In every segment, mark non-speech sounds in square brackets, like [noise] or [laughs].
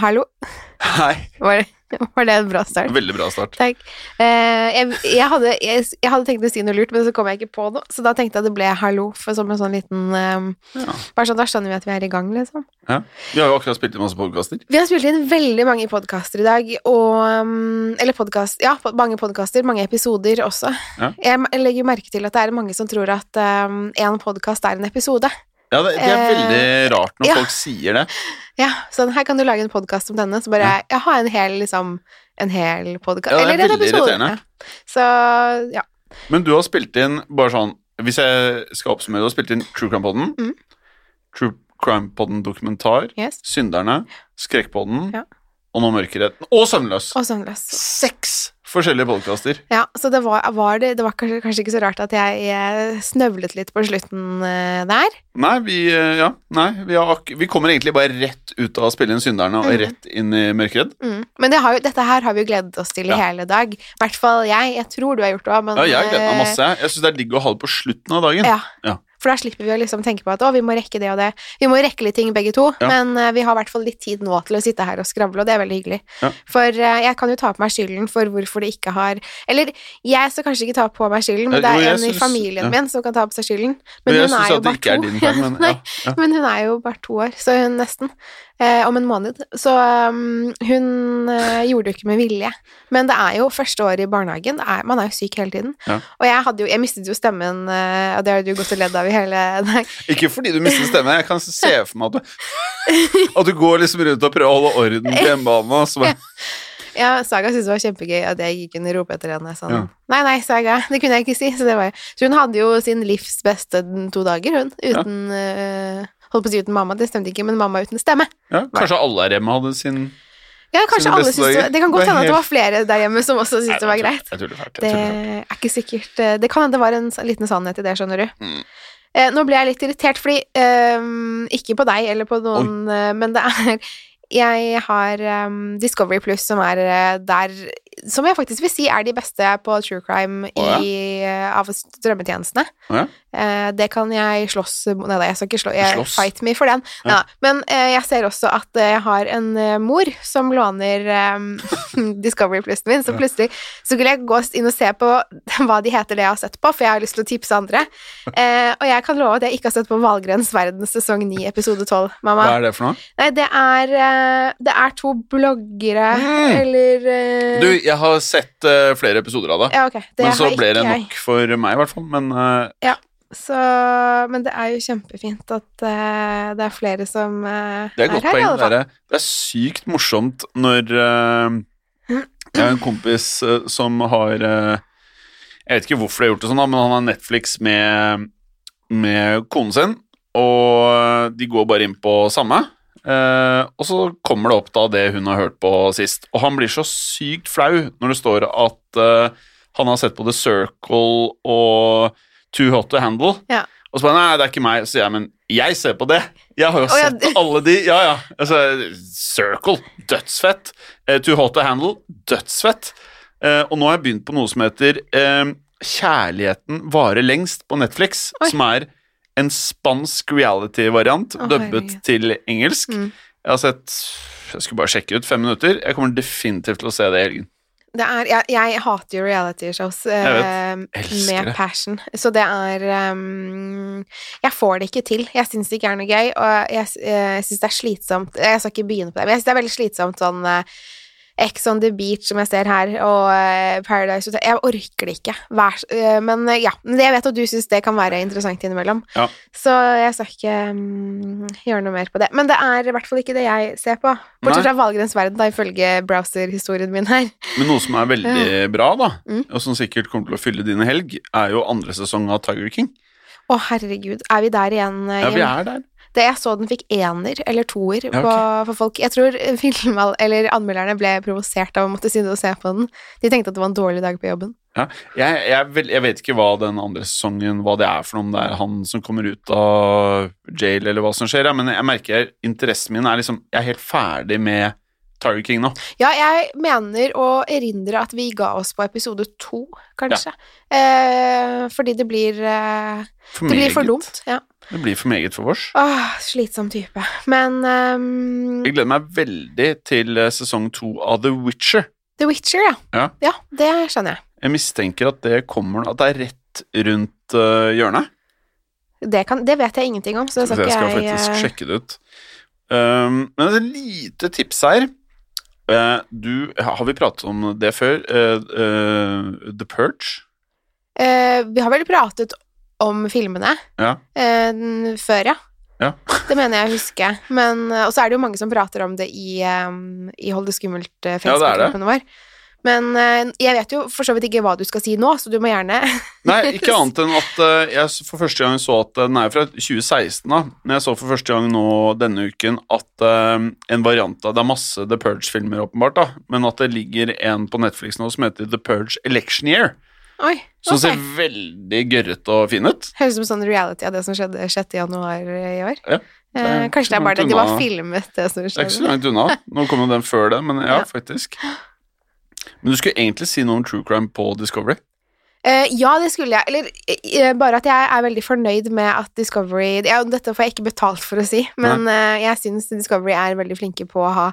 hallo. Hei. Var det, var det en bra start? Veldig bra start. Takk. Eh, jeg, jeg, hadde, jeg, jeg hadde tenkt å si noe lurt, men så kom jeg ikke på noe. Så da tenkte jeg det ble hallo, for som en sånn liten eh, Ja. Bare sånn, Da skjønner vi at vi er i gang, liksom. Ja. Vi har jo akkurat spilt inn masse podkaster. Vi har spilt inn veldig mange podkaster i dag, og um, Eller podkast Ja, mange podkaster, mange episoder også. Ja. Jeg legger merke til at det er mange som tror at um, en podkast er en episode. Ja, det, det er Eh, veldig rart når ja. folk sier det. Ja, sånn her kan du lage en podkast om denne, så bare Jeg har en hel, liksom En hel podkast Ja, det er veldig episode. irriterende. Så ja. Men du har spilt inn bare sånn Hvis jeg skal oppsummere, du har spilt inn True Crime Podden, Mm. True Crime Podden dokumentar, Yes. Synderne, Skrekkpodden Ja. og nå Mørkeretten. Og Søvnløs! Og søvnløs. Seks forskjellige podkaster. Ja, så det var, var det, det var kanskje, kanskje ikke så rart at jeg snøvlet litt på slutten uh, der. Nei, vi, eh, ja, nei vi, har, vi kommer egentlig bare rett ut av å spille inn Synderne og Mm. rett inn i Mørkeredd. Mm. Men det har jo, dette her har vi jo gledet oss til i Ja. hele dag. I hvert fall jeg. Jeg tror du har gjort det òg, men Ja, jeg gleder meg eh, masse. Jeg syns det er digg å ha det på slutten av dagen. Ja. Ja. For da slipper vi å liksom tenke på at å, vi må rekke det og det. Vi må rekke litt ting begge to, Ja. men uh, vi har i hvert fall litt tid nå til å sitte her og skravle, og det er veldig hyggelig. Ja. For uh, jeg kan jo ta på meg skylden for hvorfor det ikke har Eller jeg skal kanskje ikke ta på meg skylden, men det er en i familien ja. min som kan ta på seg skylden. Men hun er jo bare to. feil, men. [laughs] Men hun er jo bare to år, så hun nesten. Eh, om en måned. Så um, hun eh, gjorde det jo ikke med vilje. Men det er jo første året i barnehagen. Er, man er jo syk hele tiden. Ja. Og jeg hadde jo Jeg mistet jo stemmen, eh, og det har du gått og ledd av i hele dag. Ikke fordi du mistet stemmen, jeg kan se for meg at du At du går liksom rundt og prøver å holde orden på hjemmebane. og Så Ja, Saga syntes det var kjempegøy at jeg ikke kunne rope etter henne sånn Ja. Nei, nei, Saga. Det kunne jeg ikke si. Så, det var, så hun hadde jo sin livs beste to dager, hun. Uten eh, Holdt på å si uten mamma, det stemte ikke, men mamma uten stemme. ja, kanskje alle her hjemme hadde sin Ja, kanskje alle synes, det, det kan godt hende at det var flere der hjemme som også syntes det var greit. jeg tror, Jeg tuller fælt. Det er ikke sikkert eh, Det kan hende det var en liten sannhet i det, skjønner du. Mm. Eh, nå ble jeg litt irritert, fordi ehm, Ikke på deg eller på noen, Oi. men det er Jeg har um, Discovery Plus, som er eh, der Som jeg faktisk vil si er de beste på true crime ja. i, eh, av strømmetjenestene. Oh, ja. Eh, det kan jeg slåss Nei da, jeg skal ikke slå jeg, Slåss? Fight me for den. Ja. Ja. Men eh, jeg ser også at jeg har en eh, mor som låner [laughs] um, Discovery Plussen min, så Ja. plutselig så skulle jeg gå inn og se på [laughs] hva de heter det jeg har sett på, for jeg har lyst til å tipse andre. Eh, og jeg kan love at jeg ikke har sett på Valgrens verden sesong 9 episode 12, mamma. Hva er det for noe? Nei, det er eh, Det er to bloggere, Mm. eller eh, Du, jeg har sett uh, flere episoder av det. Ja, okay. Det Men så ble det nok jeg. for meg, i hvert fall. Men eh, Så, men det er jo kjempefint at uh, det er flere som det er her. Poeng, i alle Det, fall. det er sykt morsomt når Jeg har en kompis som har Jeg vet ikke hvorfor de har gjort det sånn, da, men han har Netflix med, med konen sin, og de går bare inn på samme. Eh, og så kommer det opp da det hun har hørt på sist. Og han blir så sykt flau når det står at eh, han har sett på The Circle og Too Hot to Handle. Ja. Og så bare Nei, det er ikke meg. Så jeg, men jeg ser på det. Jeg har jo ja, sett det- alle de. Ja, ja. Altså, Circle, dødsfett. Eh, Too Hot to Handle, dødsfett. Eh, og nå har jeg begynt på noe som heter Kjærligheten varer lengst på Netflix, Oi. som er en spansk reality-variant oh, dubbet til engelsk. Mm. Jeg har sett Jeg skulle bare sjekke ut fem minutter. Jeg kommer definitivt til å se det i helgen. Det er, jeg, jeg hater jo reality-shows eh, med passion, så det er um, Jeg får det ikke til. Jeg syns det ikke er noe gøy, og jeg, jeg syns det er slitsomt Jeg skal ikke begynne på det, men jeg syns det er veldig slitsomt sånn eh, Ex on the Beach, som jeg ser her, og eh, Paradise Hotel Jeg orker det ikke. Vær, eh, men eh, ja, jeg vet at du syns det kan være interessant innimellom, Ja. så jeg skal ikke mm, gjøre noe mer på det. Men det er i hvert fall ikke det jeg ser på. Bortsett fra Valgrens verden, da, ifølge browser-historien min her. Men noe som er veldig bra, da, Mm. og som sikkert kommer til å fylle dine helg, er jo andre sesong av Tiger King. Å, herregud, er vi der igjen? Ja, vi er der. Det jeg så den fikk ener eller toer på, okay. for folk. Jeg tror film, eller anmelderne ble provosert av å måtte sitte og se på den. De tenkte at det var en dårlig dag på jobben. Ja. Jeg, jeg, jeg vet ikke hva den andre sesongen Hva det er for noe, om det er han som kommer ut av jail, eller hva som skjer, ja. men jeg merker interessen min er liksom Jeg er helt ferdig med Tiger King nå. Ja, jeg mener å erindre at vi ga oss på episode to, kanskje. Eh, fordi det blir eh, For Det blir for dumt. Ja. Det blir for meget for vårs. Åh, slitsom type. Men um, Jeg gleder meg veldig til eh, sesong to av The Witcher. The Witcher, ja. Ja. ja. Det skjønner jeg. Jeg mistenker at det kommer At det er rett rundt eh, hjørnet. Det, kan, det vet jeg ingenting om, så det skal jeg skal jeg faktisk eh, sjekke det ut. Um, men et lite tips her. Uh, du, har vi pratet om det før? Uh, The Purge? Vi har vel pratet om filmene Ja. eh, før, ja. Ja. Det mener jeg å huske. Men, eh, og så er det jo mange som prater om det i, um, i Hold det skummelt. Facebook-gruppen vår. Men uh, jeg vet jo for så vidt ikke hva du skal si nå, så du må gjerne [laughs] Nei, ikke annet enn at uh, jeg for første gang så at Den er fra 2016, da. Men jeg så for første gang nå denne uken at uh, en variant av Det er masse The Purge-filmer, åpenbart, da. Men at det ligger en på Netflix nå som heter The Purge Election Year. Oi, Som ser veldig gørrete og fin ut. Høres ut som sånn reality av det som skjedde 6. januar i år. Ja, Eh, er kanskje det er bare det. De var filmet, det som Det er ikke så skjedde. langt unna. Nå kom jo den før det, men ja, Ja. faktisk. Men du skulle egentlig si noe om true crime på Discovery. Eh, ja, det skulle jeg. Eller eh, bare at jeg er veldig fornøyd med at Discovery ja, Dette får jeg ikke betalt for å si, men eh, jeg syns Discovery er veldig flinke på å ha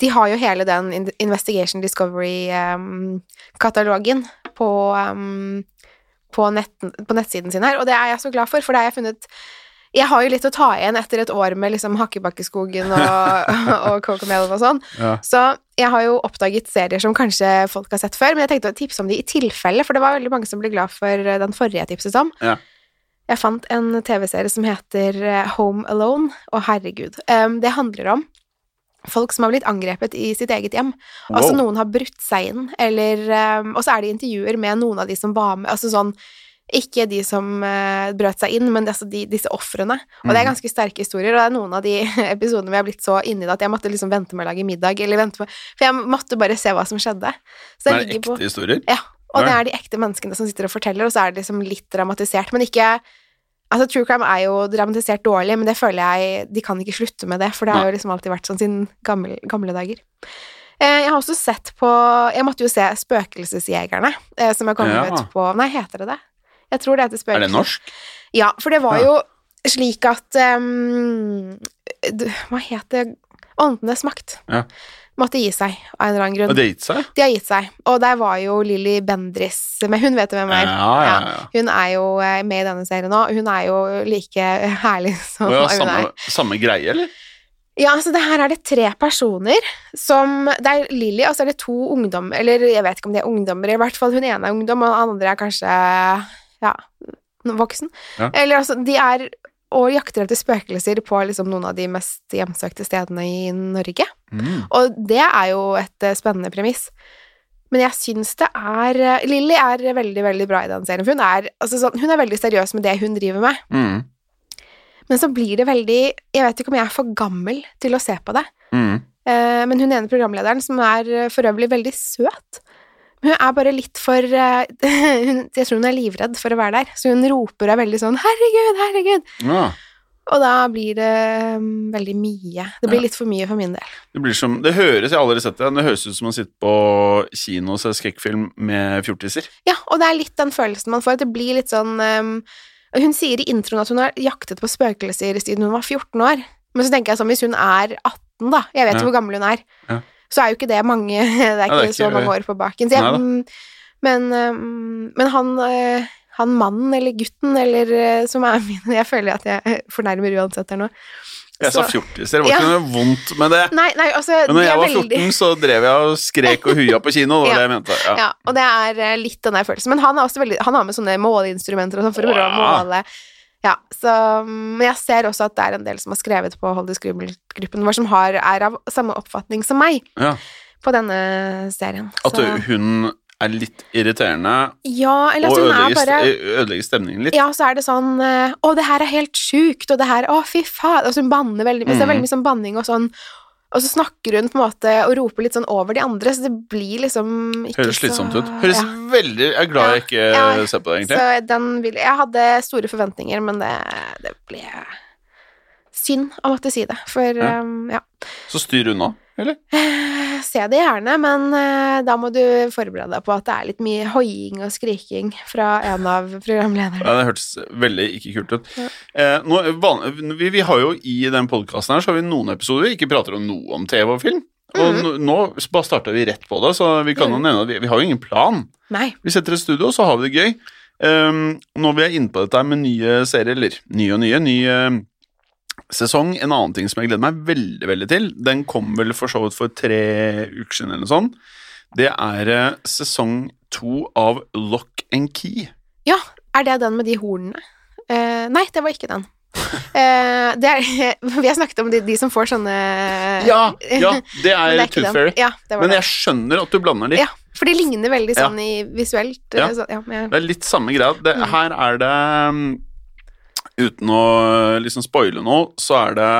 De har jo hele den Investigation Discovery-katalogen på, um, på, nett, på nettsiden sin her, og det er jeg så glad for, for det har jeg funnet jeg har jo litt å ta igjen etter et år med liksom Hakkebakkeskogen og, [laughs] og Cocomelon og sånn. Ja. Så jeg har jo oppdaget serier som kanskje folk har sett før, men jeg tenkte å tipse om de i tilfelle, for det var veldig mange som ble glad for den forrige jeg tipset om. Ja. Jeg fant en TV-serie som heter eh, Home Alone, og herregud, Um, det handler om folk som har blitt angrepet i sitt eget hjem. Altså noen har brutt seg inn, eller um, Og så er det intervjuer med noen av de som var med, altså sånn ikke de som uh, brøt seg inn, men altså de, disse ofrene. Og det er Mhm. ganske sterke historier, og det er noen av de [laughs] episodene hvor jeg har blitt så inni det at jeg måtte liksom vente med å lage middag, eller vente med For jeg måtte bare se hva som skjedde. Så Det er ekte på historier. Ja, og det er de ekte menneskene som sitter og forteller, og så er det liksom litt dramatisert, men ikke Altså, true crime er jo dramatisert dårlig, men det føler jeg De kan ikke slutte med det, for det har jo liksom alltid vært sånn siden gamle, gamle dager. Eh, jeg har også sett på Jeg måtte jo se Spøkelsesjegerne, eh, som er kommet Ja. ut på Nei, heter det det? Jeg tror det heter Er det norsk? Ja, for det var Ja. jo slik at um, Hva het det Åndenes makt. Ja. Måtte gi seg av en eller annen grunn. Og de Har gitt seg? De har gitt seg. Og der var jo Lilly Bendris Men hun vet jo hvem Ja, er. ja, ja. Hun er jo eh, med i denne serien nå. Hun er jo like herlig [laughs] som ja, hun samme, er. samme greie, eller? Ja, så det her er det tre personer som Det er Lilly, og så er det to ungdommer Eller jeg vet ikke om de er ungdommer, i hvert fall hun ene er ungdom, og den andre er kanskje ja, voksen. Ja. Eller altså, de er og jakter etter spøkelser på liksom noen av de mest hjemsøkte stedene i Norge. Mm. Og det er jo et eh, spennende premiss. Men jeg syns det er eh, Lilly er veldig, veldig bra i den serien. For hun er, altså, sånn, hun er veldig seriøs med det hun driver med. Mm. Men så blir det veldig Jeg vet ikke om jeg er for gammel til å se på det. Mm. Eh, men hun ene programlederen, som er for øvrig veldig søt Hun er bare litt for eh, [laughs] Jeg tror hun er livredd for å være der, så hun roper og er veldig sånn 'herregud, herregud'. Ja. Og da blir det mm, veldig mye. Det blir Ja. litt for mye for min del. Det blir som Det høres, jeg har aldri sett det, det høres ut som å sitte på kino og se skrekkfilm med fjortiser. Ja, og det er litt den følelsen man får. at Det blir litt sånn um, Hun sier i introen at hun har jaktet på spøkelser siden hun var 14 år. Men så tenker jeg sånn, hvis hun er 18, da Jeg vet Ja. jo hvor gammel hun er. Ja. Så er jo ikke det mange [laughs] Det er ikke, det er så ikke- mange år på baken. Så jeg, men, ehm, men han eh, han mannen eller gutten eller eh, som er min [laughs] Jeg føler at jeg fornærmer uansett her nå. Jeg sa Så- det var Ja. ikke noe vondt med det. Nei, nei, altså Men når jeg var var veldig- 14, så drev jeg og skrek og huia på kino. [laughs] Det var Ja. det jeg mente. Ja. Ja, og det er eh, litt den der følelsen. Men han er også veldig Han har med sånne måleinstrumenter og sånn for å prøve å måle Ja, så Men jeg ser også at det er en del som har skrevet på Hold det skummelt-gruppen vår, som har, er av samme oppfatning som meg Ja. på denne serien. At Så, hun er litt irriterende ja, eller og at hun er ødelegger, bare ødelegger stemningen litt. Ja, så er det sånn eh, Å, det her er helt sjukt, og det her Å, fy faen. Og så hun banner veldig. Så det er Mhm. veldig mye sånn banning og sånn. Og så snakker hun på en måte og roper litt sånn over de andre, så det blir liksom ikke Høres slitsomt ut. Høres ja. veldig Jeg er glad jeg ikke Ja. ser på det, egentlig. Så den vil Jeg hadde store forventninger, men det, det ble synd å måtte si det, for Ja. um. Så styr unna, eller? Eh, se det gjerne, men eh, da må du forberede deg på at det er litt mye hoiing og skriking fra en av programlederne. Ja, det hørtes veldig ikke kult ut. Ja. Eh, nå, vi, vi har jo I den podkasten her så har vi noen episoder vi ikke prater om noe om TV og film. Og mm nå, nå bare starta vi rett på det, så vi kan jo mm. nevne at vi, vi har jo ingen plan. Nei. Vi setter et studio, så har vi det gøy. Um, nå vi jeg inne på dette med nye serier, eller nye og nye, nye sesong En annen ting som jeg gleder meg veldig veldig til, den kom vel for så vidt for tre uker siden, eller noe sånt. Det er eh, sesong to av Lock and Key. Ja, er det den med de hornene? Uh, nei, det var ikke den. Uh, [laughs] det er, [laughs] vi har snakket om de, de som får sånne Ja, [laughs] ja, det er, det ikke Tooth. Fairy. Ja, Men jeg skjønner at du blander de. Ja, for de ligner veldig sånn i visuelt. Ja. Så, Det er litt samme greia. Det, Mm. Her er det um, Uten å liksom spoile noe, så er det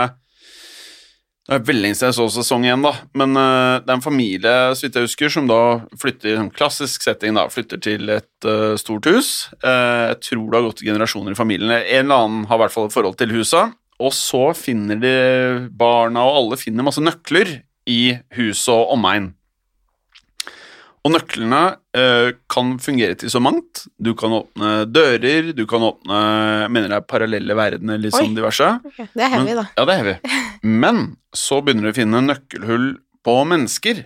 Det er veldig lenge siden jeg så sesong igjen, da. Men uh, det er en familie, så vidt jeg husker, som da flytter i en klassisk setting, da. Flytter til et uh, stort hus. Uh, jeg tror det har gått generasjoner i familien. En eller annen har i hvert fall et forhold til huset. Og så finner de barna, og alle finner masse nøkler i huset og omegn. Og nøklene eh, kan fungere til så mangt. Du kan åpne dører, du kan åpne jeg mener det er parallelle verdener, litt Oi. sånn diverse. Okay. Det er heavy, Men- da. Ja, det er heavy. Men så begynner du å finne nøkkelhull på mennesker.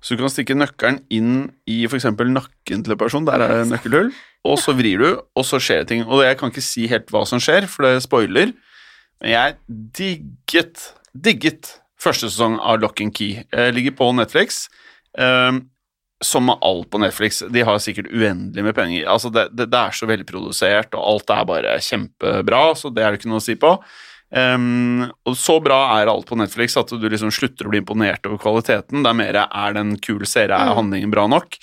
Så du kan stikke nøkkelen inn i f.eks. nakken til en person, der er det nøkkelhull, og så vrir du, og så skjer det ting. Og jeg kan ikke si helt hva som skjer, for det spoiler, men jeg digget, digget første sesong av Lock and Key. Jeg ligger på Netflix. Som med alt på Netflix, de har sikkert uendelig med penger. Altså det, det, det er så velprodusert, og alt er bare kjempebra, så det er det ikke noe å si på. Um, og så bra er alt på Netflix at du liksom slutter å bli imponert over kvaliteten. Det er mer er det en kul serie, er Mm. handlingen bra nok?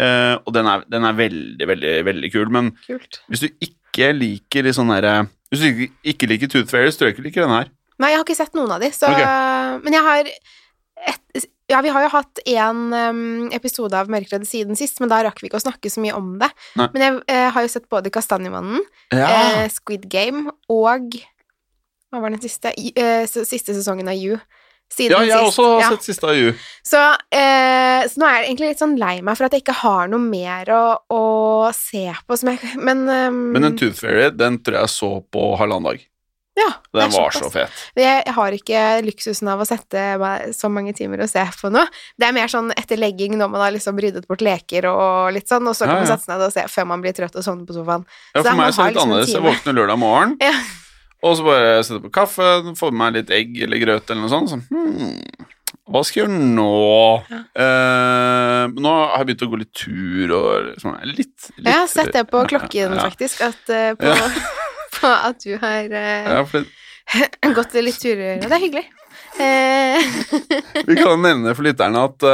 Uh, og den er, den er veldig, veldig, veldig kul. Men Kult. hvis du ikke liker litt sånn derre Hvis du ikke, ikke liker Tooth Fairies, tror jeg ikke du liker den her. Nei, jeg har ikke sett noen av de, så okay. Men jeg har et, Ja, vi har jo hatt en um, episode av Mørkredde siden sist, men da rakk vi ikke å snakke så mye om det. Nei. Men jeg eh, har jo sett både Kastanjemannen, Ja. eh, Squid Game og Hva var den siste? Eh, siste sesongen av You. Siden ja, jeg har sist. også Ja. sett siste av You. Så, eh, så nå er jeg egentlig litt sånn lei meg for at jeg ikke har noe mer å, å se på som jeg Men, um, Men den Tooth Fairy, den tror jeg så på halvannen dag. Ja, Den var så fet. Jeg har ikke luksusen av å sette meg så mange timer og se på noe. Det er mer sånn etter legging når man har liksom ryddet bort leker og litt sånn, og så kan Ja, man sette seg ned og se før man blir trøtt og sovner på sofaen. Ja, for så meg er det litt liksom annerledes. Jeg våkner lørdag morgen, Ja. og så bare setter på kaffe, får med meg litt egg eller grøt eller noe sånt. Så, hmm, hva skal jeg gjøre nå? Ja. Eh, nå har jeg begynt å gå litt tur og sånn. Litt, litt Jeg har sett det på klokken, ja. faktisk, at, uh, på, Ja. [laughs] på at du har uh, Ja, for det, [clears throat] gått litt turer. Og det er hyggelig. Eh, [laughs] vi kan nevne for lytterne at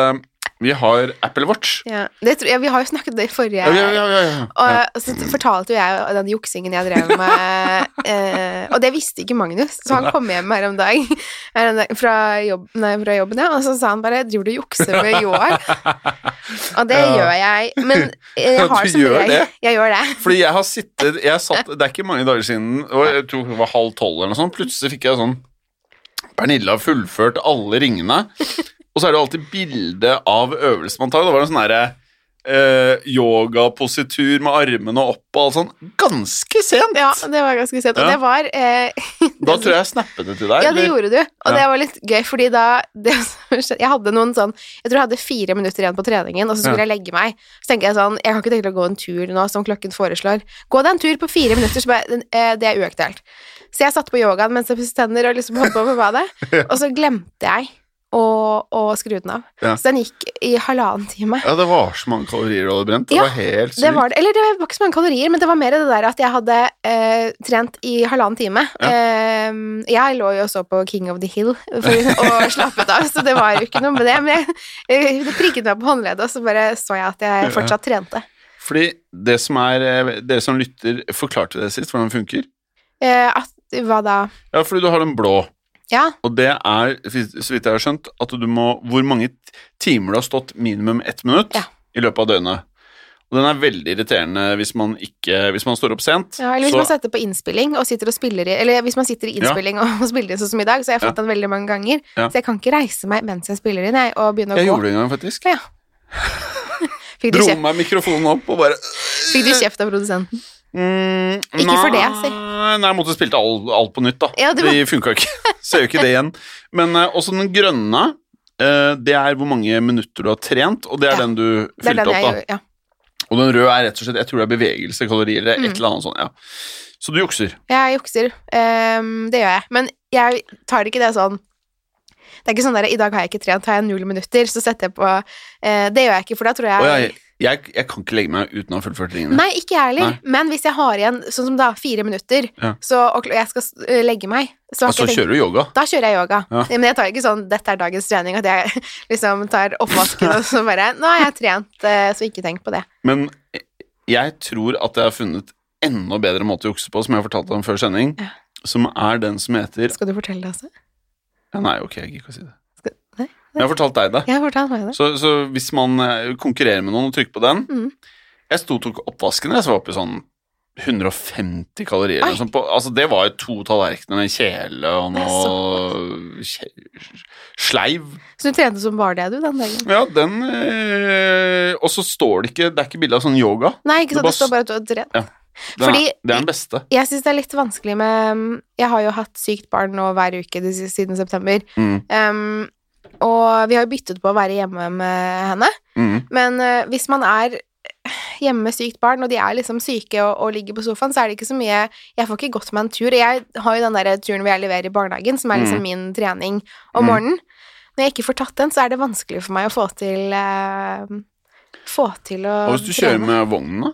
vi har Apple Watch. ja. Det, tror- ja, vi har jo snakket om det i forrige Ja. Og så fortalte jo jeg den juksingen jeg drev med, [laughs] eh, og det visste ikke Magnus, så han kom hjem her om dagen her om dagen fra, jobb, nei, fra jobben, ja, og så sa han bare 'driver du og jukser med Joar?' Og det [laughs] gjør jeg, men [laughs] jeg Ja, har som gjør regel det? Jeg gjør det. Fordi jeg har sittet jeg satt, Det er ikke mange dager siden, og jeg tror det var halv tolv eller noe sånt, plutselig fikk jeg sånn Pernille har fullført alle ringene. Og så er det jo alltid bilde av øvelsen man tar. Det var en sånn derre eh, yogapositur med armene opp og alt sånn. Ganske sent! Ja, det var ganske sent. Og Ja. det var eh, [laughs] Da tror jeg jeg snappet det til deg. Ja, det eller? gjorde du, og Ja. det var litt gøy, fordi da det, Jeg hadde noen sånn Jeg tror jeg hadde fire minutter igjen på treningen, og så skulle Ja. jeg legge meg. Så tenker jeg sånn Jeg kan ikke tenke å gå en tur nå, som klokken foreslår. Gå deg en tur på fire minutter, så bare eh, Det er uaktuelt. Så jeg satte på yogaen mens jeg pusset tenner og liksom holdt på med badet, [laughs] og så glemte jeg å, og skru den av. Ja. Så den gikk i halvannen time. Ja, det var så mange kalorier du hadde brent. Det Ja, var helt sykt. Det var eller det var ikke så mange kalorier, men det var mer det der at jeg hadde eh, trent i halvannen time. Eh, jeg lå jo og så på King of the Hill for, [laughs] og slappet av, så det var jo ikke noe med det. Men jeg, jeg, det prikket meg på håndleddet, og så bare så jeg at jeg fortsatt trente. Fordi det som er eh, Dere som lytter, forklarte det sist, hvordan det funker. Eh, at, hva da? Ja, fordi du har den blå. Ja, Og det er, så vidt jeg har skjønt, at du må Hvor mange timer du har stått minimum ett minutt Ja. i løpet av døgnet. Og den er veldig irriterende hvis man ikke Hvis man står opp sent. Ja, eller hvis så, man setter på innspilling og sitter og spiller i Eller hvis man sitter i innspilling og [laughs] spiller inn sånn som i dag, så jeg har jeg fått den veldig mange ganger. Ja. Så jeg kan ikke reise meg mens jeg spiller inn, jeg, og begynne å jeg gå. gjorde det en gang, faktisk. Ja. [laughs] Dro meg mikrofonen opp og bare fikk du kjeft av produsenten? Mm, Ikke for det, si. Nei, jeg måtte spilt alt, alt på nytt, da. Ja, det det funka ikke. [laughs] Så jo ikke det igjen. Men uh, også den grønne, uh, det er hvor mange minutter du har trent, og det er Ja. den du fylte den opp, da. gjør, ja. Og den røde er rett og slett Jeg tror det er bevegelse, kalorier, eller et Mm. eller annet sånt. Ja. Så du jukser. Jeg jukser. Um, det gjør jeg. Men jeg tar ikke det sånn Det er ikke sånn der I dag har jeg ikke trent, har jeg null minutter, så setter jeg på uh, Det gjør jeg ikke, for da tror jeg jeg, jeg, jeg kan ikke legge meg uten å ha fullført tingene. Nei, ikke jeg heller. Men hvis jeg har igjen sånn som da, fire minutter, Ja. så, og jeg skal eh, legge meg, så Og så kjører du yoga. Da kjører jeg yoga. Ja. Men jeg tar ikke sånn 'dette er dagens trening', at jeg [laughs] liksom tar oppvasken og så bare 'nå har jeg trent', eh, så ikke tenk på det. Men jeg tror at jeg har funnet enda bedre måte å jukse på, som jeg har fortalt om før sending, Ja. som er den som heter Skal du fortelle det også? ja, Nei, ok, jeg gidder ikke å si det. Jeg har fortalt deg det. Jeg har fortalt meg det. Så, så hvis man eh, konkurrerer med noen og trykker på den Mm. Jeg sto og tok oppvasken, jeg, så var oppe i sånn 150 kalorier. Noe på, altså Det var jo to tallerkener med kjele og noe kje, sleiv. Så du trente som bare det, du, den dagen? Ja, den øh, Og så står det ikke Det er ikke bilde av sånn yoga. Nei, ikke sant, det står bare at du har trent. Den Fordi- er, det er den beste. Jeg syns det er litt vanskelig med Jeg har jo hatt sykt barn nå hver uke siden september. Mm, Um, og vi har jo byttet på å være hjemme med henne. mm, Men uh, hvis man er hjemme med sykt barn, og de er liksom syke og, og ligger på sofaen, så er det ikke så mye Jeg får ikke gått meg en tur. Jeg har jo den der turen hvor jeg leverer i barnehagen, som er liksom Mm. min trening om Mm. morgenen. Når jeg ikke får tatt den, så er det vanskelig for meg å få til uh, Få til å Og hvis du kjører trene. med vognen, da?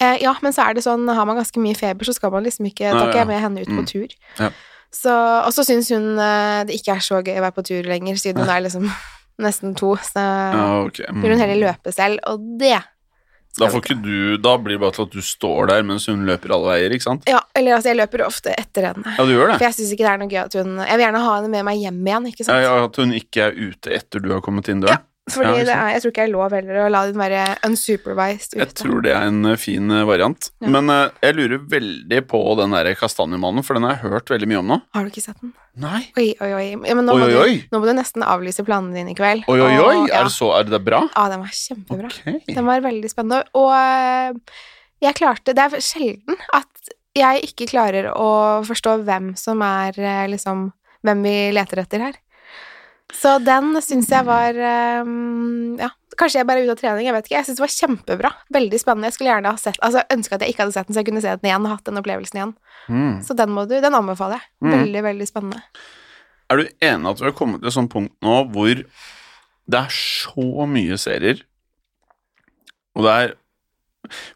Uh, ja, men så er det sånn, har man ganske mye feber, så skal man liksom ikke Da ikke jeg med henne ut på Mm. tur. Ja. Så, og så syns hun eh, det ikke er så gøy å være på tur lenger, siden hun er liksom [laughs] nesten to. Så Ja, okay. Mm. vil hun heller løpe selv, og det Da, du, da blir det bare til at du står der mens hun løper alle veier, ikke sant? Ja, eller altså, jeg løper ofte etter henne. Ja, du gjør det. For jeg syns ikke det er noe gøy at hun Jeg vil gjerne ha henne med meg hjem igjen, ikke sant? ja, at hun ikke er ute etter du har kommet inn døren. Fordi ja, det er, jeg tror ikke jeg er lov heller å la den være unsupervised Jeg tror det er en eh, fin eh, variant. Ja. Men uh, jeg lurer veldig på den der kastanjemannen, for den har jeg hørt veldig mye om nå. Har du ikke sett den? Nei. Oi, oi, oi. Ja, men nå, Oi, må oi, du, nå må du nesten avlyse planene dine i kveld. Oi, oi, oi. Og-. Er det så Er det bra? Ja, den var kjempebra. Okay. Den var veldig spennende. Og jeg klarte Det er sjelden at jeg ikke klarer å forstå hvem som er liksom Hvem vi leter etter her. Så den syns jeg var øh, Ja, kanskje jeg bare er ute av trening, jeg vet ikke. Jeg syns det var kjempebra. Veldig spennende. Jeg skulle gjerne ha sett Altså, ønske at jeg ikke hadde sett den, så jeg kunne se den igjen og hatt den opplevelsen igjen. Mm. Så den må du Den anbefaler jeg. Mm. Veldig, veldig spennende. Er du enig at vi har kommet til et sånt punkt nå hvor det er så mye serier, og det er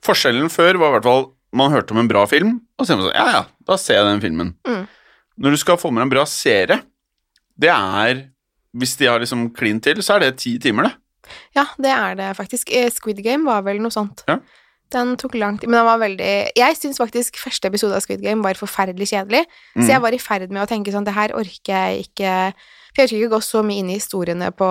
Forskjellen før var i hvert fall man hørte om en bra film, og så sier man sånn Ja, ja, da ser jeg den filmen. Mm. Når du skal få med en bra serie, det er Hvis de har liksom klin til, så er det ti timer, det. Ja, det er det faktisk. Eh, Squid Game var vel noe sånt. Ja. Den tok lang tid, men den var veldig Jeg syns faktisk første episode av Squid Game var forferdelig kjedelig, Mm. så jeg var i ferd med å tenke sånn Det her orker jeg ikke For jeg orker ikke gå så mye inn i historiene på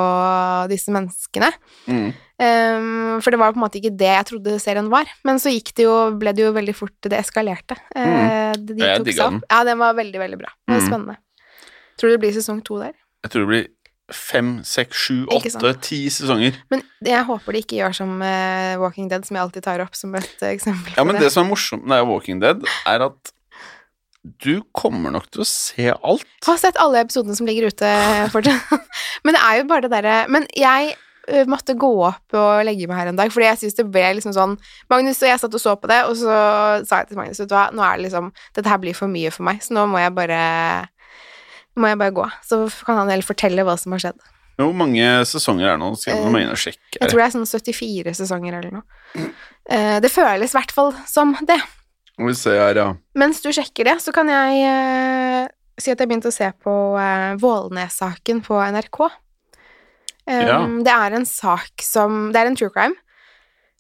disse menneskene. Mm. Um, for det var på en måte ikke det jeg trodde serien var. Men så gikk det jo, ble det jo veldig fort Det eskalerte. Eh, de Mm. Jeg tok digga den. Ja, den var veldig, veldig bra. Det var Mm. spennende. Tror du det blir sesong to der? Jeg tror det blir fem, seks, sju, åtte, ti sesonger. Men jeg håper de ikke gjør som uh, Walking Dead, som jeg alltid tar opp som et eh, eksempel. Ja, men det som er morsomt med Walking Dead, er at du kommer nok til å se alt. Jeg har sett alle episodene som ligger ute fortsatt. [laughs] Men det er jo bare det derre Men jeg måtte gå opp og legge meg her en dag, fordi jeg syns det ble liksom sånn Magnus og jeg satt og så på det, og så sa jeg til Magnus, vet du hva, nå er det liksom Dette her blir for mye for meg, så nå må jeg bare må jeg bare gå. Så kan han heller fortelle hva som har skjedd. Hvor mange sesonger er det nå? Skal må inn og sjekke. Jeg tror det er sånn 74 sesonger eller noe. Eh, Det føles i hvert fall som det. Vi ser her, ja. Mens du sjekker det, så kan jeg eh, si at jeg begynte å se på Vålnes-saken på NRK. Ja. Det er en sak som Det er en true crime.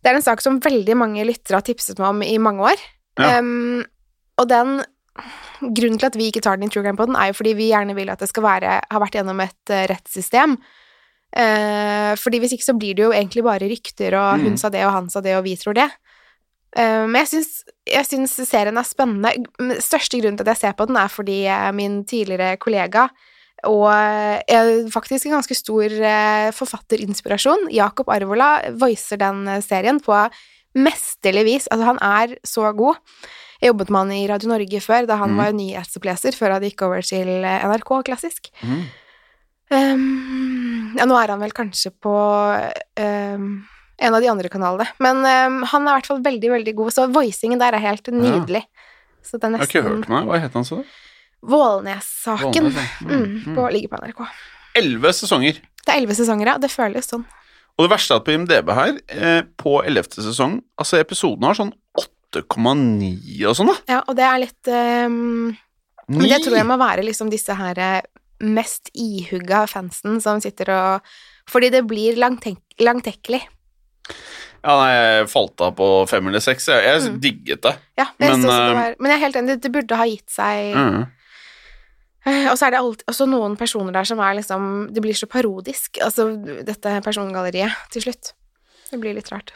Det er en sak som veldig mange lyttere har tipset meg om i mange år. Ja. Um, og den Grunnen til at vi ikke tar den i true crime Poden, er jo fordi vi gjerne vil at det skal være ha vært gjennom et eh, rettssystem Eh, fordi hvis ikke så blir det jo egentlig bare rykter, og hun Mm. sa det, og han sa det, og vi tror det. Eh, men jeg syns, serien er spennende. Største grunnen til at jeg ser på den, er fordi eh, min tidligere kollega og er faktisk en ganske stor forfatterinspirasjon, Jakob Arvola, voicer den serien på mesterlig vis. Altså, han er så god. Jobbet med han i Radio Norge før, da han mm. var nyhetsoppleser, før han gikk over til eh, NRK Klassisk. Mm. Um, ja, nå er han vel kanskje på um, en av de andre kanalene. Men um, han er i hvert fall veldig, veldig god, så voicingen der er helt nydelig. Så det er Jeg har ikke hørt meg. Hva het han så? Vålnes-saken. Vålnes, ja. Mm, Mm, på, ligger på NRK. Elleve sesonger. Det er elleve sesonger, ja. Det føles sånn. Og det verste er at på IMDb her, eh, på ellevte sesong Altså, episoden har sånn 8,9 og sånn, da. Ja, og det er litt um, Men det tror jeg må være liksom disse her eh, mest ihugga fansen som sitter og Fordi det blir langtek- langtekkelig. Ja, nei, jeg falt av på fem eller seks. Jeg, jeg Mm. digget det. Ja, jeg Men, det eh, var, men jeg er helt enig, det burde ha gitt seg Mhm. Eh, Og så er det alltid, også noen personer der som er liksom Det blir så parodisk, altså dette persongalleriet, til slutt. Det blir litt rart.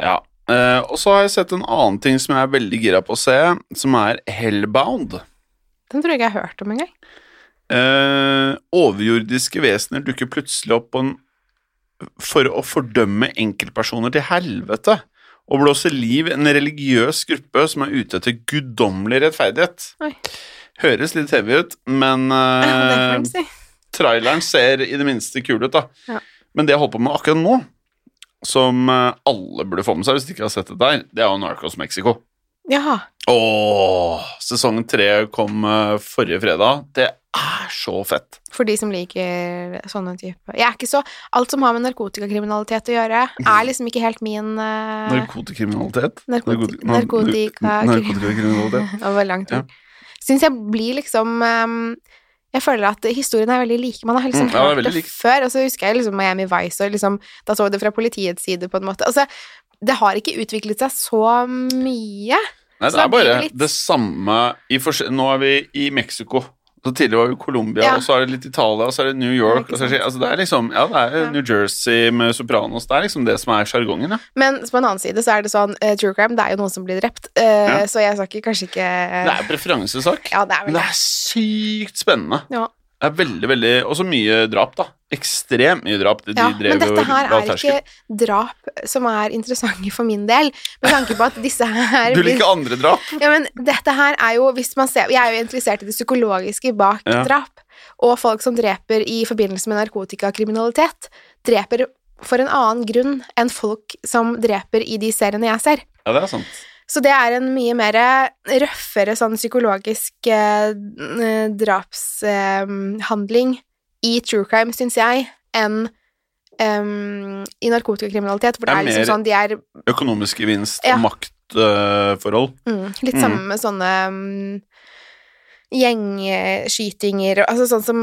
Ja. Eh, og så har jeg sett en annen ting som jeg er veldig gira på å se, som er Hellbound. Den tror jeg ikke jeg har hørt om engang. Uh, overjordiske vesener dukker plutselig opp en, for å fordømme enkeltpersoner til helvete og blåse liv i en religiøs gruppe som er ute etter guddommelig rettferdighet. Oi. Høres litt heavy ut, men [laughs] en si. traileren ser i det minste kul ut, da. Ja. Men det jeg holder på med akkurat nå, som eh, alle burde få med seg hvis de ikke har sett det der, det er jo Narcos Mexico. Jaha. Åh, sesong tre kom eh, forrige fredag. Det er så fett. For de som liker sånne typer Jeg er ikke så Alt som har med narkotikakriminalitet å gjøre, er liksom ikke helt min uh, Narkotikakriminalitet. Narkotikakriminalitet. Narkoti- narkotika Narkotikakriminalitet. [laughs] Det var langt ord. Syns jeg blir liksom ehm, Jeg føler at historiene er veldig like. Man har liksom Mm, ja, hørt det like. før, og så husker jeg liksom Miami Vice, og liksom Da så vi det fra politiets side, på en måte. Altså, det har ikke utviklet seg så mye. Nei, det er bare det litt- det samme i. Nå er vi i Mexico. Så tidligere var i Colombia, Ja. og så er det litt Italia, og så er det New York så er det, altså, det er liksom, Ja, det er Ja. New Jersey med Sopranos. Det er liksom det som er sjargongen, ja. Men på en annen side så er det sånn uh, True crime, det er jo noen som blir drept, uh, Ja. så jeg snakker kanskje ikke Det er preferansesak. Ja, det er vel Men det det. er sykt spennende. Ja. Det er veldig, veldig Og så mye drap, da. Ekstremt mye drap. De Ja, drev men dette her er ikke drap som er interessante for min del, med tanke på at disse her [laughs] Du liker andre drap? Ja, men dette her er jo, hvis man ser Jeg er jo interessert i det psykologiske bak Ja. drap, og folk som dreper i forbindelse med narkotikakriminalitet, dreper for en annen grunn enn folk som dreper i de seriene jeg ser. Ja, det er sant. Så det er en mye mer røffere sånn psykologisk eh, drapshandling i true crime, syns jeg, enn um, i narkotikakriminalitet, hvor det Det er liksom sånn de er Økonomisk gevinst Ja. og maktforhold. mm, litt Mm. samme med sånne um, gjengskytinger altså sånn som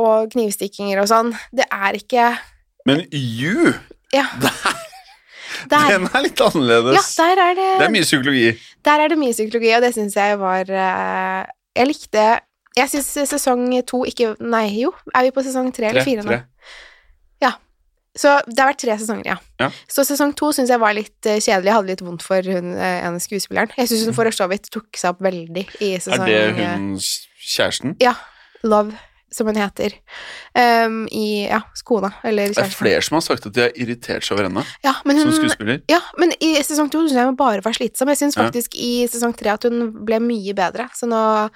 Og knivstikkinger og sånn. Det er ikke Men you, Ja, [laughs] der, den er litt annerledes. ja, der er det det er mye psykologi. Der er det mye psykologi, og det syns jeg var eh, Jeg likte Jeg syns sesong to ikke Nei, jo, er vi på sesong tre eller fire nå? tre. Så det har vært tre sesonger, ja. Ja. Så sesong to syns jeg var litt eh, kjedelig. Jeg hadde litt vondt for hun eh, ene skuespilleren. Jeg syns hun for så vidt tok seg opp veldig i sesong Er det eh, hun kjæresten? Ja. Love, som hun heter. Um, I Ja, kona, eller Det er flere som har sagt at de har irritert seg over henne Ja, men som skuespiller. ja, men i sesong to syns jeg hun bare var slitsom. Jeg syns Ja. faktisk i sesong tre at hun ble mye bedre, så nå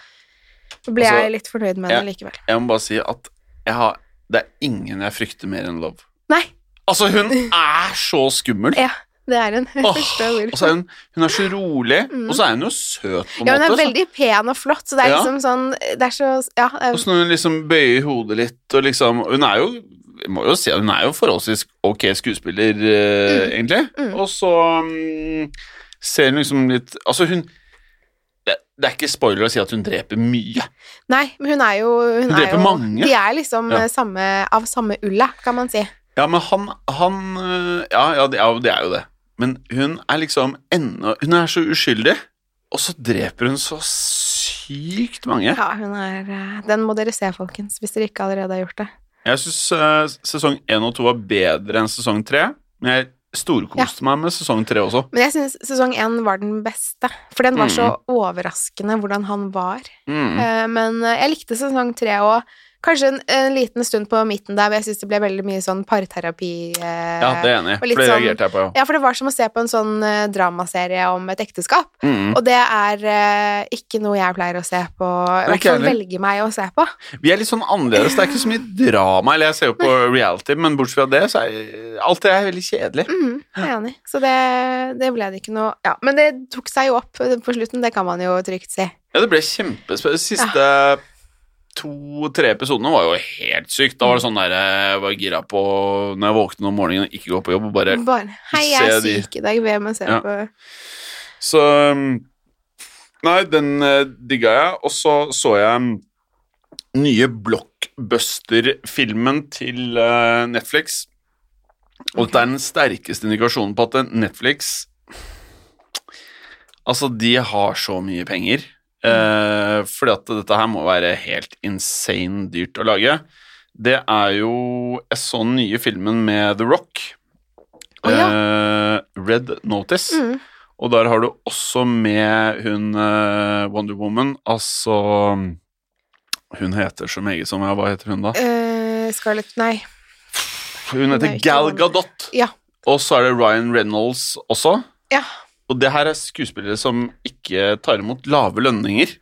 ble Altså, jeg litt fornøyd med henne likevel. Jeg må bare si at jeg har, det er ingen jeg frykter mer enn Love. Nei, Altså, hun er så skummel! ja, det er hun. Så er hun, hun er så rolig, Mm. og så er hun jo søt på en Ja, hun er måte. så- veldig pen og flott, så det er Ja. liksom sånn Det er så Ja. er- Og så når hun liksom bøyer hodet litt, og liksom Hun er jo jeg må jo si at hun er jo forholdsvis ok skuespiller, eh, egentlig. Mm. Og så um, ser hun liksom litt Altså, hun det, er ikke spoiler å si at hun dreper mye. Nei, men hun er jo Hun, Hun er dreper jo, mange. De er liksom Ja. eh, samme, av samme ulla, kan man si. Ja, men han, han øh, ja, ja, det, ja, det er jo det. Men hun er liksom ennå Hun er så uskyldig, og så dreper hun så sykt mange. Ja, hun er eh, Den må dere se, folkens, hvis dere ikke allerede har gjort det. Jeg syns sesong én og to var bedre enn sesong tre, men jeg storkoste meg med sesong tre også. Men jeg syns sesong én var den beste, for den var så overraskende hvordan han var. Mm. Eh, men eh, jeg likte sesong tre òg. Kanskje en, en liten stund på midten der hvor jeg syns det ble veldig mye sånn parterapi. eh, Ja, det er enig for det sånn- reagerte jeg på, ja. Ja, for det var som å se på en sånn eh, dramaserie om et ekteskap. Mm. Og det er eh, ikke noe jeg pleier å se på, i hvert fall velge meg å se på. Vi er litt sånn annerledes. Det er ikke så mye drama. Eller jeg ser jo på [laughs] reality, men bortsett fra det, så er alt det er veldig kjedelig. Mm, jeg er enig. Så det, det ble det ikke noe Ja, men det tok seg jo opp på slutten, det kan man jo trygt si. Ja, det ble kjempespennende. Siste siste to-tre episodene var jo helt sykt. Da var det sånn der jeg var gira på når jeg våknet om morgenen og ikke gå på jobb, og bare Bare Hei, jeg er syk i dag, be meg se Ja. på Så um, Nei, den uh, digga jeg. Og så så jeg um, nye blockbuster-filmen til uh, Netflix. Og dette er den sterkeste indikasjonen på at Netflix Altså, de har så mye penger. Uh, fordi at dette her må være helt insane dyrt å lage. Det er jo Jeg så den nye filmen med The Rock. Oh, ja. Eh, Red Notice. Mm. Og der har du også med hun eh, Wonder Woman, altså Hun heter så meget som jeg Hva heter hun, da? Eh, Scarlett Nei. Hun er heter Gal Gadot. Ja. Og så er det Ryan Reynolds også. Ja. Og det her er skuespillere som ikke tar imot lave lønninger.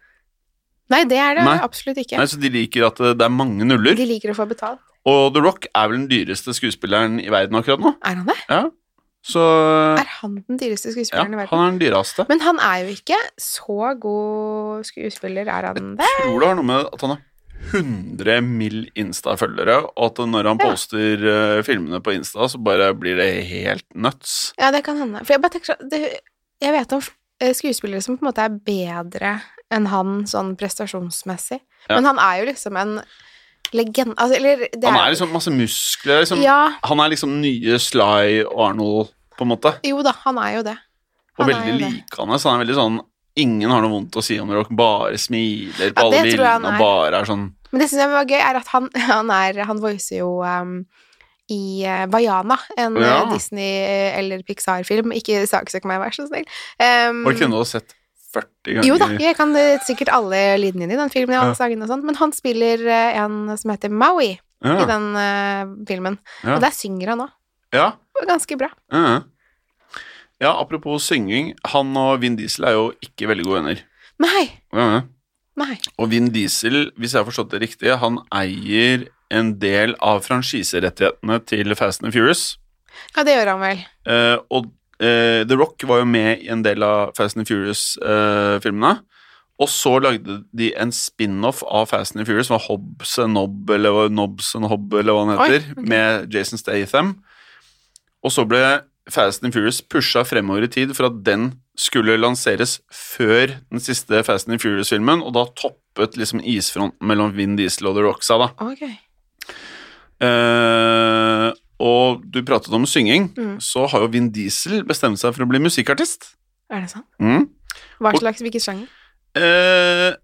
Nei, det er det Nei. absolutt ikke. Nei, så De liker at det det er mange nuller. De liker å få betalt. Og The Rock er vel den dyreste skuespilleren i verden akkurat nå. Er han det? Ja. Så Er han den dyreste ja, skuespilleren i verden? han er den dyreste. Men han er jo ikke så god skuespiller, er han det? Jeg tror det har noe med at han har 100 mill. Insta-følgere, og at når han Ja. poster eh, filmene på Insta, så bare blir det helt nuts. Ja, det kan hende. For jeg bare tenker sånn Jeg vet om eh, skuespillere som på en måte er bedre enn han sånn prestasjonsmessig. Ja. Men han er jo liksom en legende altså, Eller det Han er liksom masse muskler. Liksom. Ja, Han er liksom nye Sly Arnold, på en måte. jo da, han er jo det. Han og veldig likende. Så han er veldig sånn Ingen har noe vondt å si om dere, bare smiler på Ja, alle bildene og bare er sånn Men det syns jeg var gøy, er at han, [laughs] han er Han voicer jo um, i uh, Vaiana, en Ja. uh, Disney- eller Pixar-film. Ikke saksøk meg, vær så snill. Um, og kunne du sett 40 ganger? Jo da, jeg kan uh, sikkert alle linjene i den filmen, Ja. sangene og sånt, men han spiller uh, en som heter Maui Ja. i den uh, filmen. Ja. Og der synger han òg. ja. Ganske bra. ja. Ja, apropos synging. Han og Vin Diesel er jo ikke veldig gode venner. Nei. Ja. Nei. Og Vin Diesel, hvis jeg har forstått det riktig, han eier en del av franchiserettighetene til Fast and Furious. Ja, det gjør han vel. Eh, og eh, The Rock var jo med i en del av Fast and Furious-filmene. og så lagde de en spin-off av Fast and Furious, som var Hobbs and Nob, eller Nobs and Hob, eller hva han Oi, okay. med Jason Statham. Og så ble Fast and Furious pusha fremover i tid for at den skulle lanseres før den siste Fast and Furious-filmen, og da toppet liksom isfronten mellom Vin Diesel og The Rock seg, da. Ok. Eh, og du pratet om synging, Mm. så har jo Vin Diesel bestemt seg for å bli musikkartist. Er det sant? Mm. Hva slags, hvilken sjanger? Uh,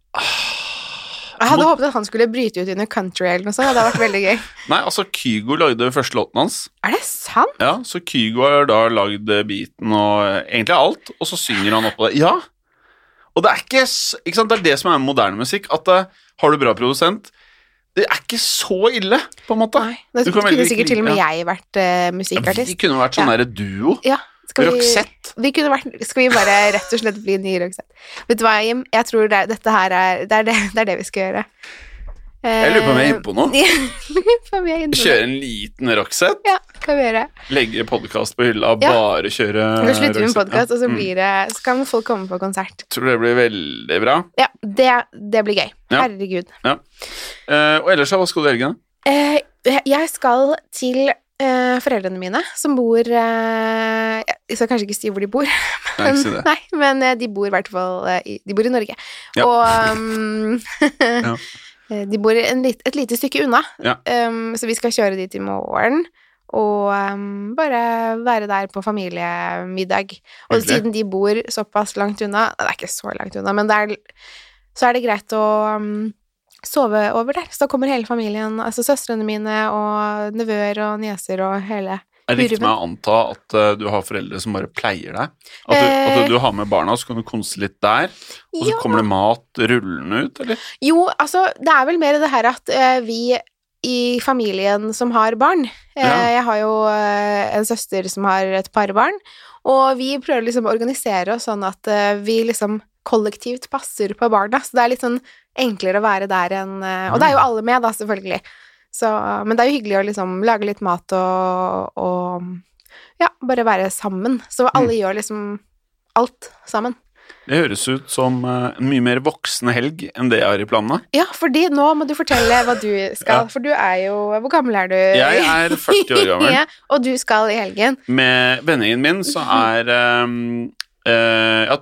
Jeg hadde håpet at han skulle bryte ut i noe country eller noe sånt. Det hadde vært veldig gøy. [laughs] nei, altså Kygo lagde første låten hans. Er det sant? Ja, Så Kygo har da lagd eh, beaten og egentlig alt, og så synger han oppå det. Ja! Og det er ikke, ikke sant, det er det som er med moderne musikk, at har du bra produsent Det er ikke så ille, på en måte. Nei. det Du kunne veldig sikkert til og med jeg vært eh, Ja, musikkartist. Vi kunne vært sånn Ja. derre duo. Ja. Skal vi, Roxette. vi kunne vært, skal vi bare rett og slett bli nye Roxette? Vet du hva, Jim? Jeg tror det, dette her er det er det, det er det vi skal gjøre. Jeg lurer på om jeg er innpå noe. [laughs] På noe. Kjøre en liten Roxette. Ja, kan vi gjøre. Legge podkast på hylla, Ja. bare kjøre Så slutter vi med podkast, ja. og så Mm. blir det Så kan folk komme på konsert. Tror det blir veldig bra. Ja, det, det blir gøy. Ja. Herregud. Eh, og ellers, hva skal du i helgen? Uh, jeg skal til uh, foreldrene mine, som bor eh, Jeg skal kanskje ikke si hvor de bor, [laughs] Nei, si nei, men eh, de bor i hvert fall eh, i, De bor i Norge. Ja. Og um, [laughs] Ja. eh, de bor en lit, et lite stykke unna, Ja. um, så vi skal kjøre dit i morgen. Og um, bare være der på familiemiddag. Og Hyggelig. siden de bor såpass langt unna Det er ikke så langt unna, men det er, så er det greit å um, sove over der. Så da kommer hele familien, altså søstrene mine og nevøer og nieser og hele Er det riktig med å anta at uh, du har foreldre som bare pleier deg? At du, Eh. at du har med barna, så kan du konse litt der, og så Ja. kommer det mat rullende ut, eller? Jo, altså, det er vel mer det her at uh, vi i familien som har barn eh, Ja. Jeg har jo eh, en søster som har et par barn, og vi prøver liksom å organisere oss sånn at eh, vi liksom kollektivt passer på barna, så det er litt sånn enklere å være der enn eh, Og det er jo alle med, da, selvfølgelig. Så, men det er jo hyggelig å liksom lage litt mat og, og ja, bare være sammen. Så alle gjør liksom alt sammen. Det høres ut som eh, en mye mer voksen helg enn det jeg har i planene. Ja, fordi nå må du fortelle hva du skal, Ja. for du er jo Hvor gammel er du? Jeg er 40 år gammel. [laughs] ja, og du skal i helgen. Med vennegjengen min så er um, uh, ja,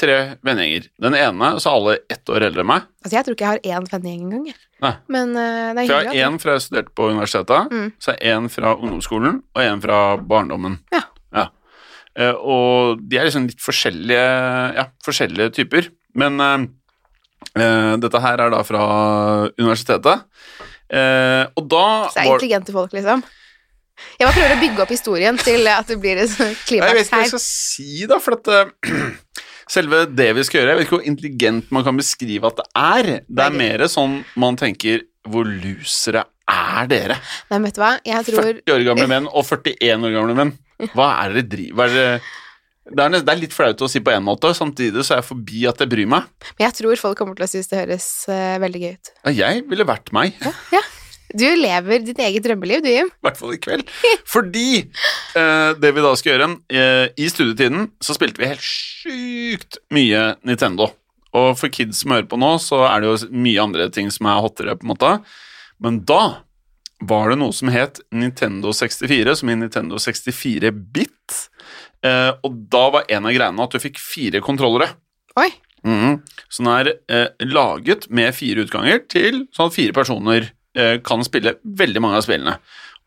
tre vennegjenger. Den ene så er alle ett år eldre enn meg. Altså, jeg tror ikke jeg har én vennegjeng engang. Nei. Men uh, det er For jeg har én fra jeg studerte på universitetet, Mm. så er én fra ungdomsskolen og én fra barndommen. Ja. Eh, og de er liksom litt forskjellige, ja, forskjellige typer. Men uh, dette her er da fra universitetet. Og da Så det er intelligente folk, liksom. Jeg bare prøver å bygge opp historien til at det blir et her. Jeg vet ikke hva jeg skal si, da, for at [clears throat] selve det vi skal gjøre Jeg vet ikke hvor intelligent man kan beskrive at det er. Det er mer sånn man tenker Hvor lusere er dere? Nei, vet du hva, jeg tror 40 år gamle menn og 41 år gamle menn. Hva er det dere driver er det, er, det er litt flaut å si på en måte, samtidig så er jeg forbi at jeg bryr meg. Men jeg tror folk kommer til å synes det høres uh, veldig gøy ut. Ja, Jeg ville vært meg, Ja, Ja. Du lever ditt eget drømmeliv, du, Jim. I hvert fall i kveld. Fordi eh, det vi da skal gjøre eh, I studietiden så spilte vi helt sjukt mye Nintendo. Og for kids som hører på nå, så er det jo mye andre ting som er hottere, på en måte. Men da var det noe som het Nintendo 64, som i Nintendo 64-bit. Eh, og da var en av greiene at du fikk fire kontrollere. Oi. Mhm. Så den er eh, laget med fire utganger til sånn fire personer kan spille veldig mange av spillene.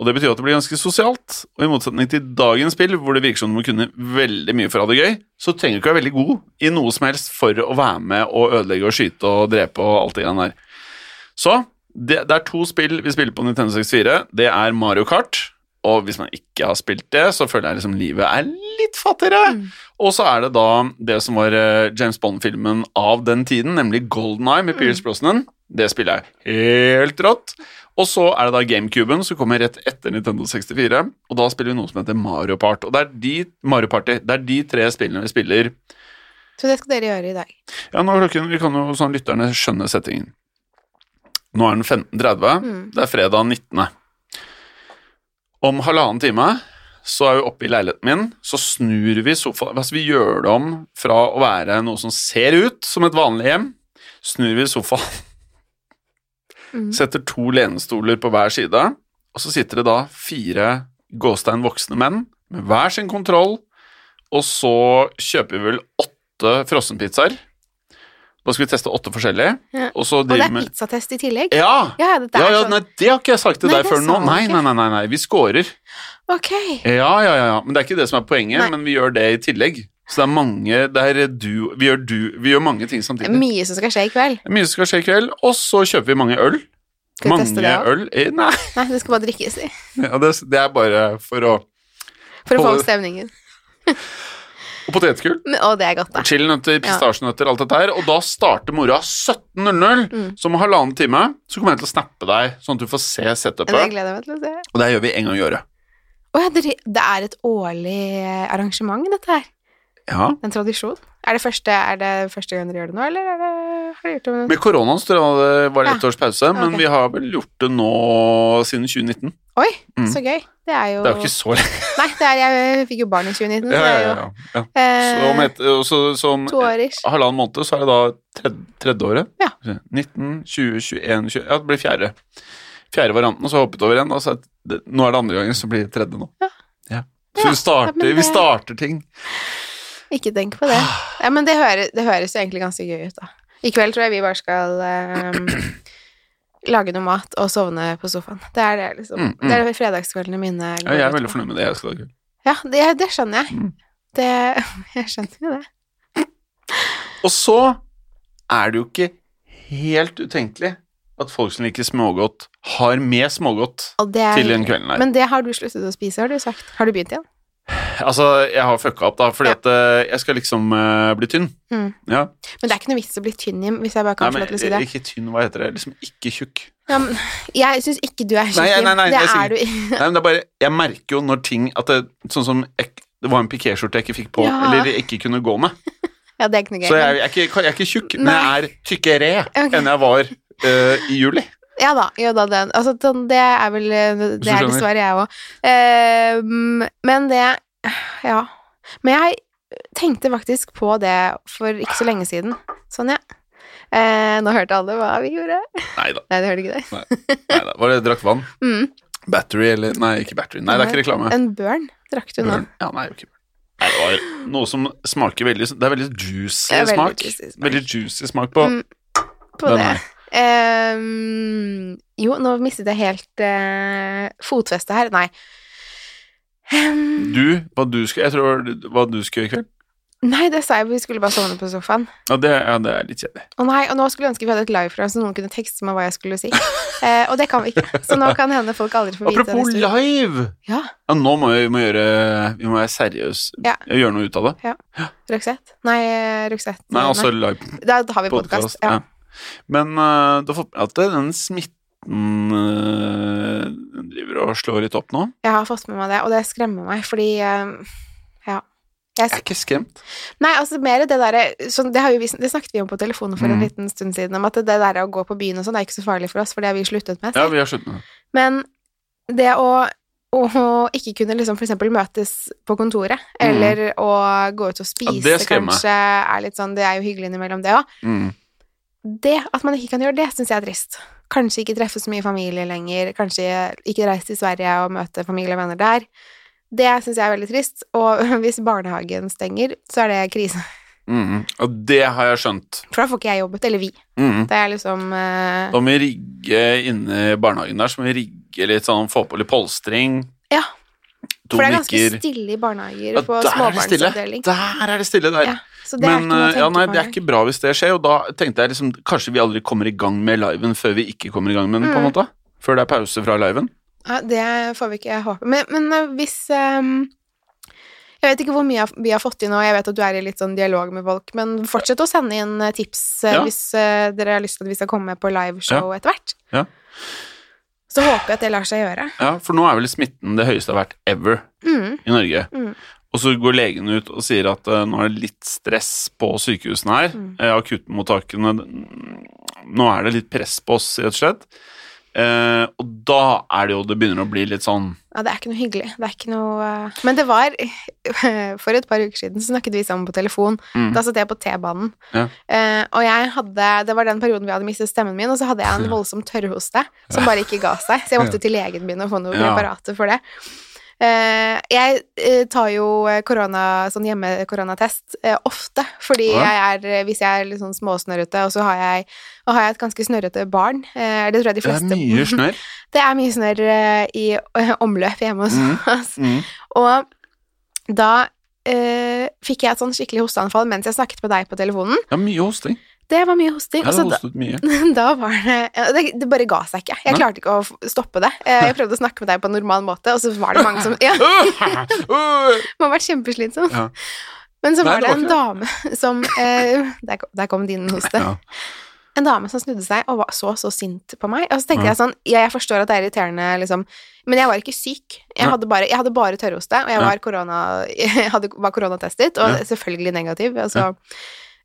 Og Det betyr at det blir ganske sosialt. Og I motsetning til dagens spill, hvor det virker som du må kunne veldig mye for å ha det gøy, så trenger du ikke være veldig god i noe som helst for å være med og ødelegge og skyte og drepe og alt det greiene der. Så det, det er to spill vi spiller på Nintendo 64. Det er Mario Kart. Og hvis man ikke har spilt det, så føler jeg liksom livet er litt fattigere. Og så er det da det som var eh, James Bond-filmen av den tiden, nemlig Golden Eye med Pierce Brosnan. Det spiller jeg helt rått. Og så er det da GameCuben, som kommer rett etter Nintendo 64. Og da spiller vi noe som heter Mario Part. Og det er de, Mario Party, det er de tre spillene vi spiller. Så det skal dere gjøre i dag. Ja, nå klokken, Vi kan jo sånn lytterne skjønne settingen. Nå er den 15.30. Mm. Det er fredag 19. Om halvannen time så er vi oppe i leiligheten min, så snur vi sofaen Altså, vi gjør det om fra å være noe som ser ut som et vanlig hjem, snur vi sofaen, Mm. setter to lenestoler på hver side, og så sitter det da fire gåstein voksne menn med hver sin kontroll, og så kjøper vi vel åtte frossenpizzaer. Da skal vi teste åtte forskjellige, Ja. og så Og det er pizzatest i tillegg? Ja! Ja, det, Ja, ja, sånn nei, det har ikke jeg sagt til Nei, deg før nå. Nei, nei, nei, nei, nei, vi scorer. Ok. Ja, ja, ja, men det er ikke det som er poenget, men vi gjør det i tillegg. Så det er mange, det er du, vi gjør du, vi gjør mange ting samtidig. mye som skal skje i kveld. Mye som skal skje i kveld, og så kjøper vi mange øl. Skal vi mange teste det også? øl. i, Nei, Nei, det skal bare drikkes i. ja, det, det er bare for å For å få opp stemningen. Og potetgull. Og det er godt, da. Chilinøtter, pistasjenøtter, alt dette her. Og da starter mora 17.00, Mm. så om halvannen time så kommer jeg til å snappe deg, sånn at du får se setupet. Det gleder jeg meg til å se. Og det gjør vi en gang i året. Å ja, det det er et årlig arrangement, dette her. Ja. En tradisjon. Er det første, er det første gang dere gjør det nå, eller er det, har dere gjort det Med koronaen så det var Ja. ett års pause, men vi har vel gjort det nå siden 2019. Oi, Mm. så gøy. Det er jo Det er jo ikke så lenge. [laughs] Nei, det er, jeg fikk jo barn i 2019, så Ja, er ja, jo ja, ja. eh, Så om, et, så, så om halvannen måned så er det da tredje, tredje året. Ja. 19, 20, 21 20, Ja, det blir fjerde. Fjerde varianten, og så hoppet over igjen. Altså, det, nå er det andre gangen, så blir det tredje nå. Ja. Ja. Så Ja, vi starter, det- vi starter ting. Ikke tenk på det. Ja, men det, hører, det høres jo egentlig ganske gøy ut, da. I kveld tror jeg vi bare skal ehm, lage noe mat og sovne på sofaen. Det er det, liksom. Mm, mm. Det er det fredagskveldene mine Ja, jeg er veldig fornøyd med det jeg skal lage. Ja, det, det skjønner jeg. Mm. Det [laughs] Jeg skjønner jo det. Og så er det jo ikke helt utenkelig at folk som liker smågodt, har med smågodt er til den kvelden her. Men det har du sluttet å spise, har du sagt. Har du begynt igjen? Altså, jeg har fucka opp, da, fordi Ja. at eh, jeg skal liksom uh, bli tynn. Mm. Ja. Men det er ikke noe vits å bli tynn, Jim, hvis jeg bare kan få lov til å si det. ikke tynn, hva heter det? Liksom ikke tjukk. Ja, men, jeg syns ikke du er tjukk, Nei, Jim. nei, nei, det jeg er du Nei, men det er bare Jeg merker jo når ting at det, Sånn som jeg, Det var en pikéskjorte jeg ikke fikk på, Ja. eller ikke kunne gå med. [laughs] Ja, det er ikke noe gøy. Så jeg, jeg, er ikke, jeg er ikke tjukk, men jeg er tykkere [laughs] okay. enn jeg var uh, i juli. Ja da, Ja da, det. Altså, det er vel Det er dessverre jeg òg. men det Ja. Men jeg tenkte faktisk på det for ikke så lenge siden. Sånn, ja. Eh, nå hørte alle hva vi gjorde. Nei da. Nei, det hørte ikke deg. Nei da. Var det drakk vann? Mm. Battery eller Nei, ikke battery. Nei, det er ikke reklame. En burn drakk du nå. Ja, nei, ikke burn. Nei, det var noe som smaker veldig Det er veldig juicy Det er veldig smak. juicy smak. Veldig juicy smak på Mm. På Den det. her. Ehm, jo, nå mistet jeg helt uh, fotfestet her. Nei. Um, du, hva du skulle... Jeg tror hva du skulle i kveld? Nei, det sa jeg. Vi skulle bare sovne på sofaen. Ja, det, ja, det er litt kjedelig. Å nei, og nå skulle jeg ønske vi hadde et liveprogram så noen kunne tekste meg hva jeg skulle si. eh, og det kan vi ikke. Så nå kan hende folk aldri får vite Apropos live! Ja. ja. nå må vi, vi må gjøre Vi må være seriøse ja. gjøre noe ut av det. Ja. Roxette. Nei, eh, Roxette. Nei, altså live. Da har vi podkast. Ja. Men eh, uh, du har fått med deg at den smitter 2019 eh, driver og slår litt opp nå? Jeg har fått med meg det, og det skremmer meg, fordi eh, Ja. Jeg, jeg er ikke skremt. Nei, altså mer det derre sånn, det, det, snakket vi om på telefonen for mm. en liten stund siden, om at det der å gå på byen og sånn er ikke så farlig for oss, for det har vi sluttet med. Ja, vi har sluttet med. Men det å og ikke kunne liksom eksempel møtes på kontoret, mm. eller å gå ut og spise, ja, kanskje er litt sånn Det er jo hyggelig innimellom, det òg. Mm. Det at man ikke kan gjøre det, syns jeg er trist. Kanskje ikke treffe så mye familie lenger, kanskje ikke reise til Sverige og møte familie og venner der. Det syns jeg er veldig trist, og [laughs] hvis barnehagen stenger, så er det krise. Mm. Og det har jeg skjønt. For da får ikke jeg jobbet, eller vi. Mm. Det er liksom uh... Da må vi rigge inne i barnehagen der, så må vi rigge litt sånn, få på litt polstring. Ja. To For det er ganske stille i barnehager Ja, på småbarnsavdeling. Der er det stille der. Ja, Men eh, ja, nei, det er ikke bra hvis det skjer, og da tenkte jeg liksom Kanskje vi aldri kommer i gang med liven før vi ikke kommer i gang med den, på en Mm. måte? Før det er pause fra liven? Ja, det får vi ikke håpe. Men, men eh, hvis um Jeg vet ikke hvor mye vi har fått inn nå, jeg vet at du er i litt sånn dialog med folk, men fortsett å sende inn eh, tips eh, Ja. hvis eh, dere har lyst til at vi skal komme på liveshow etter hvert. Ja. Så håper jeg at det lar seg gjøre. Ja, for nå er vel smitten det høyeste det har vært ever Mm, i Norge. Mm. Og så går legen ut og sier at uh, nå er det litt stress på sykehusene her. Mm. Eh, akuttmottakene Nå er det litt press på oss, rett og slett. Eh, og da er det jo det begynner å bli litt sånn ja, det er ikke noe hyggelig. Det er ikke noe uh... Men det var [laughs] For et par uker siden så snakket vi sammen på telefon. mm, Da satt jeg på T-banen. Ja. Uh, og jeg hadde Det var den perioden vi hadde mistet stemmen min, og så hadde jeg en [laughs] voldsom tørrhoste som bare ikke ga seg. Så jeg måtte til legen min og få noen Ja. preparater for det. Eh, jeg eh, tar jo eh, korona, sånn hjemmekoronatest ofte, fordi Ja. jeg er Hvis jeg er litt sånn småsnørrete, og så har jeg, og har jeg et ganske snørrete barn Det tror jeg de Det er mye [laughs] snørr. Det er mye snørr i [laughs] omløp hjemme hos Mm. oss. Mm. Og da eh, fikk jeg et sånn skikkelig hosteanfall mens jeg snakket med deg på telefonen. Er mye hosting. Det var mye hosting. Jeg da, hostet mye. [laughs] da var det, det Det bare ga seg ikke. Jeg Nei. klarte ikke å stoppe det. Eh, Jeg prøvde å snakke med deg på en normal måte, og så var det mange som Ja, [laughs] må ha vært kjempeslitsomt. Ja. Men så var det det en dame som eh, der, kom, der kom din hoste. Ja. En dame som snudde seg og var så så sint på meg. Og så tenkte Ja. jeg sånn Ja, jeg forstår at det er irriterende, liksom, men jeg var ikke syk. Jeg hadde bare, jeg hadde bare tørrhoste, og jeg var, korona, [laughs] jeg hadde, var koronatestet, og selvfølgelig negativ. Altså,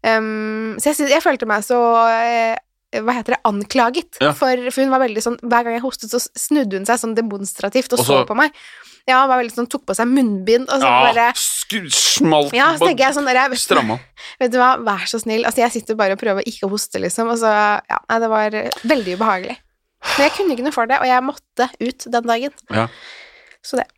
um, så jeg, jeg følte meg så eh, hva heter det, anklaget. Ja. For, for hun var veldig sånn Hver gang jeg hostet, så snudde hun seg sånn demonstrativt og Og så så- på meg. Ja, var veldig sånn, tok på seg munnbind og så Ja, bare smalt Ja, så tenker jeg sånn der, vet, [laughs] Stramma. vet du hva, vær så snill. Altså, jeg sitter bare og prøver ikke å hoste, liksom, og så Ja, nei, det var veldig ubehagelig. Men jeg kunne ikke noe for det, og jeg måtte ut den dagen. Ja. Så det.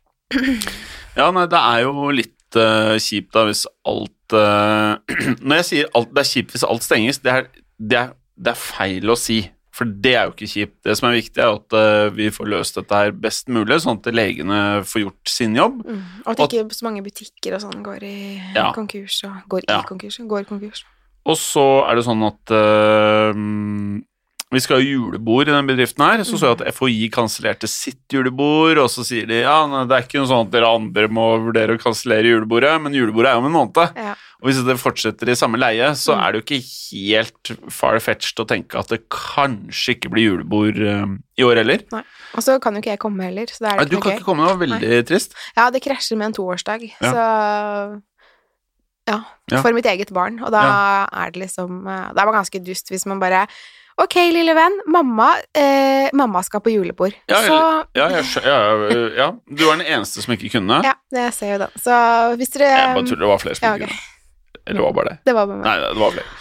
Ja, nei, det er jo litt uh, kjipt da hvis alt eh, [clears throat] Når jeg sier alt, det er kjipt hvis alt stenges, det er, det, er, det er feil å si. For det er jo ikke kjipt. Det som er viktig, er at uh, vi får løst dette her best mulig, sånn at legene får gjort sin jobb. Mm. Og at ikke så mange butikker og sånn går i Ja. konkurs, og går Ja. i konkurs, går konkurs. Og så er det sånn at eh, vi skal ha julebord i den bedriften her, så så jeg at FHI kansellerte sitt julebord, og så sier de ja, nei, det er ikke noe sånn at dere andre må vurdere å kansellere julebordet, men julebordet er jo om en måned. Ja. Og hvis det fortsetter i samme leie, så Mm. er det jo ikke helt far-fetched å tenke at det kanskje ikke blir julebord eh, i år heller. Nei. Og så kan jo ikke jeg komme heller, så da er det ikke Du noe kan gøy. ikke komme, det var veldig trist. Ja, det krasjer med en toårsdag, Ja. så ja, Ja. for mitt eget barn, og da er det liksom eh, Det er bare ganske dust hvis man bare Ok, lille venn, mamma, eh, mamma skal på julebord. Ja, så Ja, jeg ja, ja, du er den eneste som ikke kunne. Ja, det ser jo da. Så hvis dere Jeg bare tuller, det var flere som ikke ok. kunne. Eller var bare det? Det var bare meg. Nei, det var flere.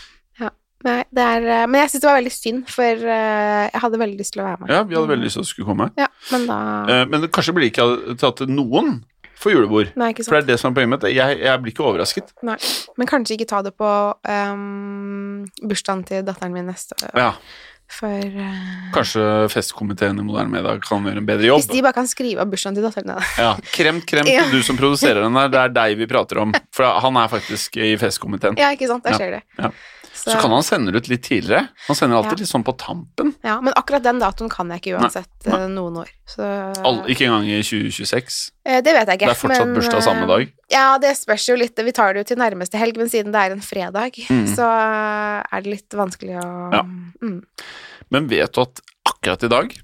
Nei, det er, eh, men jeg syns det var veldig synd, for eh, jeg hadde veldig lyst til å være med. Ja, vi hadde veldig lyst til at du skulle komme. Ja, men da Eh, Men kanskje blir det ikke tatt at noen får julebord. Nei, ikke For det er det som er poenget mitt. Jeg, jeg blir ikke overrasket. Nei. Men kanskje ikke ta det på um, bursdagen til datteren min neste år. Ja, For uh, Kanskje festkomiteen i Moderne Media kan gjøre en bedre jobb. Hvis de bare kan skrive av bursdagen til datteren din Ja, Kremt, kremt Ja. du som produserer den der. Det er deg vi prater om. For han er faktisk i festkomiteen. Ja, ikke sant? Der Ja, skjer det. ja. Så kan han sende det ut litt tidligere. Han sender alltid Ja. litt sånn på tampen. Ja, men akkurat den datoen kan jeg ikke uansett Nei. nei. noen år. Så All, ikke engang i 2026. eh, Det vet jeg ikke. Det er fortsatt men, bursdag samme eh, dag. Ja, det spørs jo litt. Vi tar det jo til nærmeste helg, men siden det er en fredag, Mm. så eh, er det litt vanskelig å Ja. Mm. Men vet du at akkurat i dag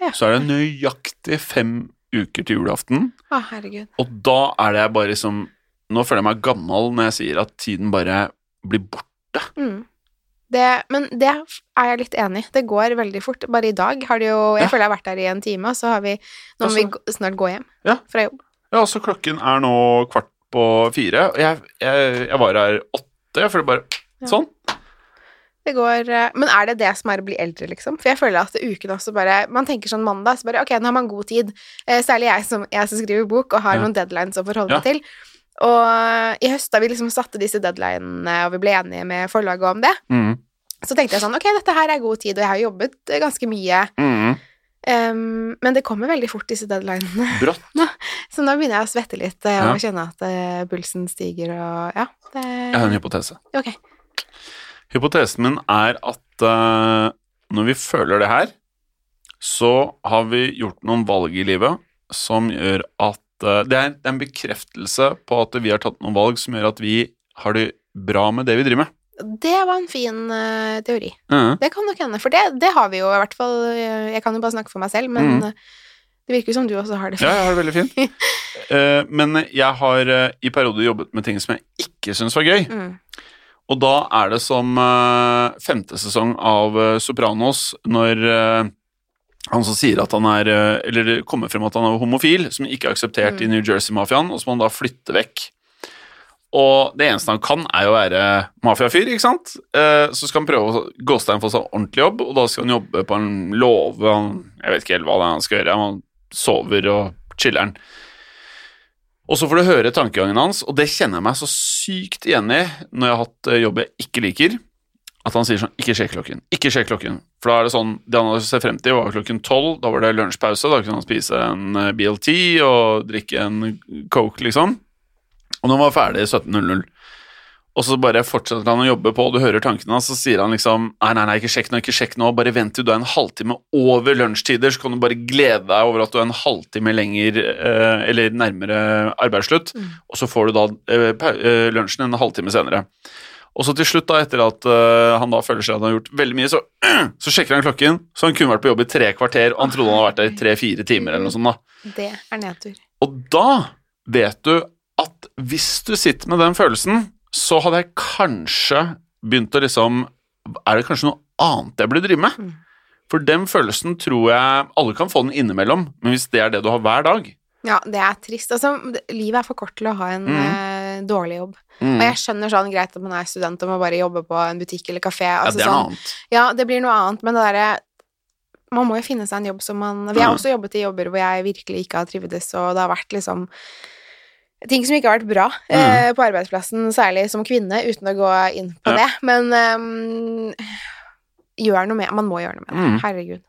Ja. så er det nøyaktig fem uker til julaften. Å, herregud. Og da er det jeg bare som Nå føler jeg meg gammel når jeg sier at tiden bare blir borte. Mm. Det, men det er jeg litt enig i. Det går veldig fort. Bare i dag har det jo Jeg Ja. føler jeg har vært der i en time, og så har vi Nå må vi Altså- vi snart gå hjem Ja. fra jobb. Ja, altså klokken er nå kvart på fire, og jeg, jeg, jeg var her åtte. Jeg føler bare Ja. Sånn. Det går eh, Men er det det som er å bli eldre, liksom? For jeg føler at uken også bare Man tenker sånn mandag, så bare ok, nå har man god tid. Eh, særlig jeg som, jeg som skriver bok og har Ja. noen deadlines å forholde Ja. meg til. Og eh, i høst da vi liksom satte disse deadlinene, og vi ble enige med forlaget om det, Mm. så tenkte jeg sånn ok, dette her er god tid, og jeg har jobbet eh, ganske mye. Mm. Um, men det kommer veldig fort, disse deadlinene. Brått. [laughs] Så nå begynner jeg å svette litt og Ja. kjenne at eh, pulsen stiger og ja. Det, Jeg har en hypotese. ok. Hypotesen min er at uh, når vi føler det her, så har vi gjort noen valg i livet som gjør at eh, det, er, en bekreftelse på at vi har tatt noen valg som gjør at vi har det bra med det vi driver med. Det var en fin uh, teori. Mhm. Det kan nok hende, for det, det har vi jo i hvert fall eh, Jeg kan jo bare snakke for meg selv, men Mm. eh, det virker som du også har det. Ja, jeg har det veldig fint. uh, [laughs] men jeg har uh, i perioder jobbet med ting som jeg ikke syns var gøy. Mm. Og da er det som eh, femte sesong av eh, Sopranos, når eh, han som sier at han er eh, Eller det kommer frem at han er homofil, som ikke er akseptert Mm. i New Jersey-mafiaen, og som han da flytter vekk. Og det eneste han kan, er jo å være mafiafyr, ikke sant? Eh, så skal han prøve å Gåstein få seg ordentlig jobb, og da skal han jobbe på en låve han, Jeg vet ikke helt hva det er han skal gjøre, han sover og chiller'n. Og så får du høre tankegangen hans, og det kjenner jeg meg så sykt igjen i når jeg har hatt eh, jobb jeg ikke liker. At han sier sånn Ikke sjekk klokken. Ikke sjekk klokken. For da er det sånn Det han sett frem til, var klokken tolv. Da var det lunsjpause. Da kunne han spise en eh, BLT og drikke en Coke, liksom. Og når han var ferdig 17.00, og så bare fortsetter han å jobbe på, og du hører tankene hans, så sier han liksom Nei, nei, nei, ikke sjekk nå, ikke sjekk nå. Bare vent til du er en halvtime over lunsjtider, så kan du bare glede deg over at du er en halvtime lenger eh, eller nærmere arbeidsslutt, Mm. og så får du da eh, lunsjen en halvtime senere. Og så til slutt, da, etter at uh, han da føler seg at han har gjort veldig mye, så, [clears throat] så sjekker han klokken, så han kunne vært på jobb i tre kvarter, og han trodde han hadde vært der i tre-fire timer eller noe sånt, da. Det er nedtur. Og da vet du at hvis du sitter med den følelsen, så hadde jeg kanskje begynt å liksom Er det kanskje noe annet jeg burde drive med? Mm. For den følelsen tror jeg alle kan få den innimellom, men hvis det er det du har hver dag Ja, det er trist. Altså, livet er for kort til å ha en Mm. Eh, dårlig jobb. mm, Og jeg skjønner sånn greit at man er student og må bare jobbe på en butikk eller kafé. Ja, Altså, det er noe sånn, annet. Ja, det blir noe annet, men det derre Man må jo finne seg en jobb som man Vi har Mm. også jobbet i jobber hvor jeg virkelig ikke har trivdes, og det har vært liksom Ting som ikke har vært bra eh, på arbeidsplassen, særlig som kvinne, uten å gå inn på Mm. Ja. det. Men um, gjør noe med Man må gjøre noe med det. Mm. Herregud.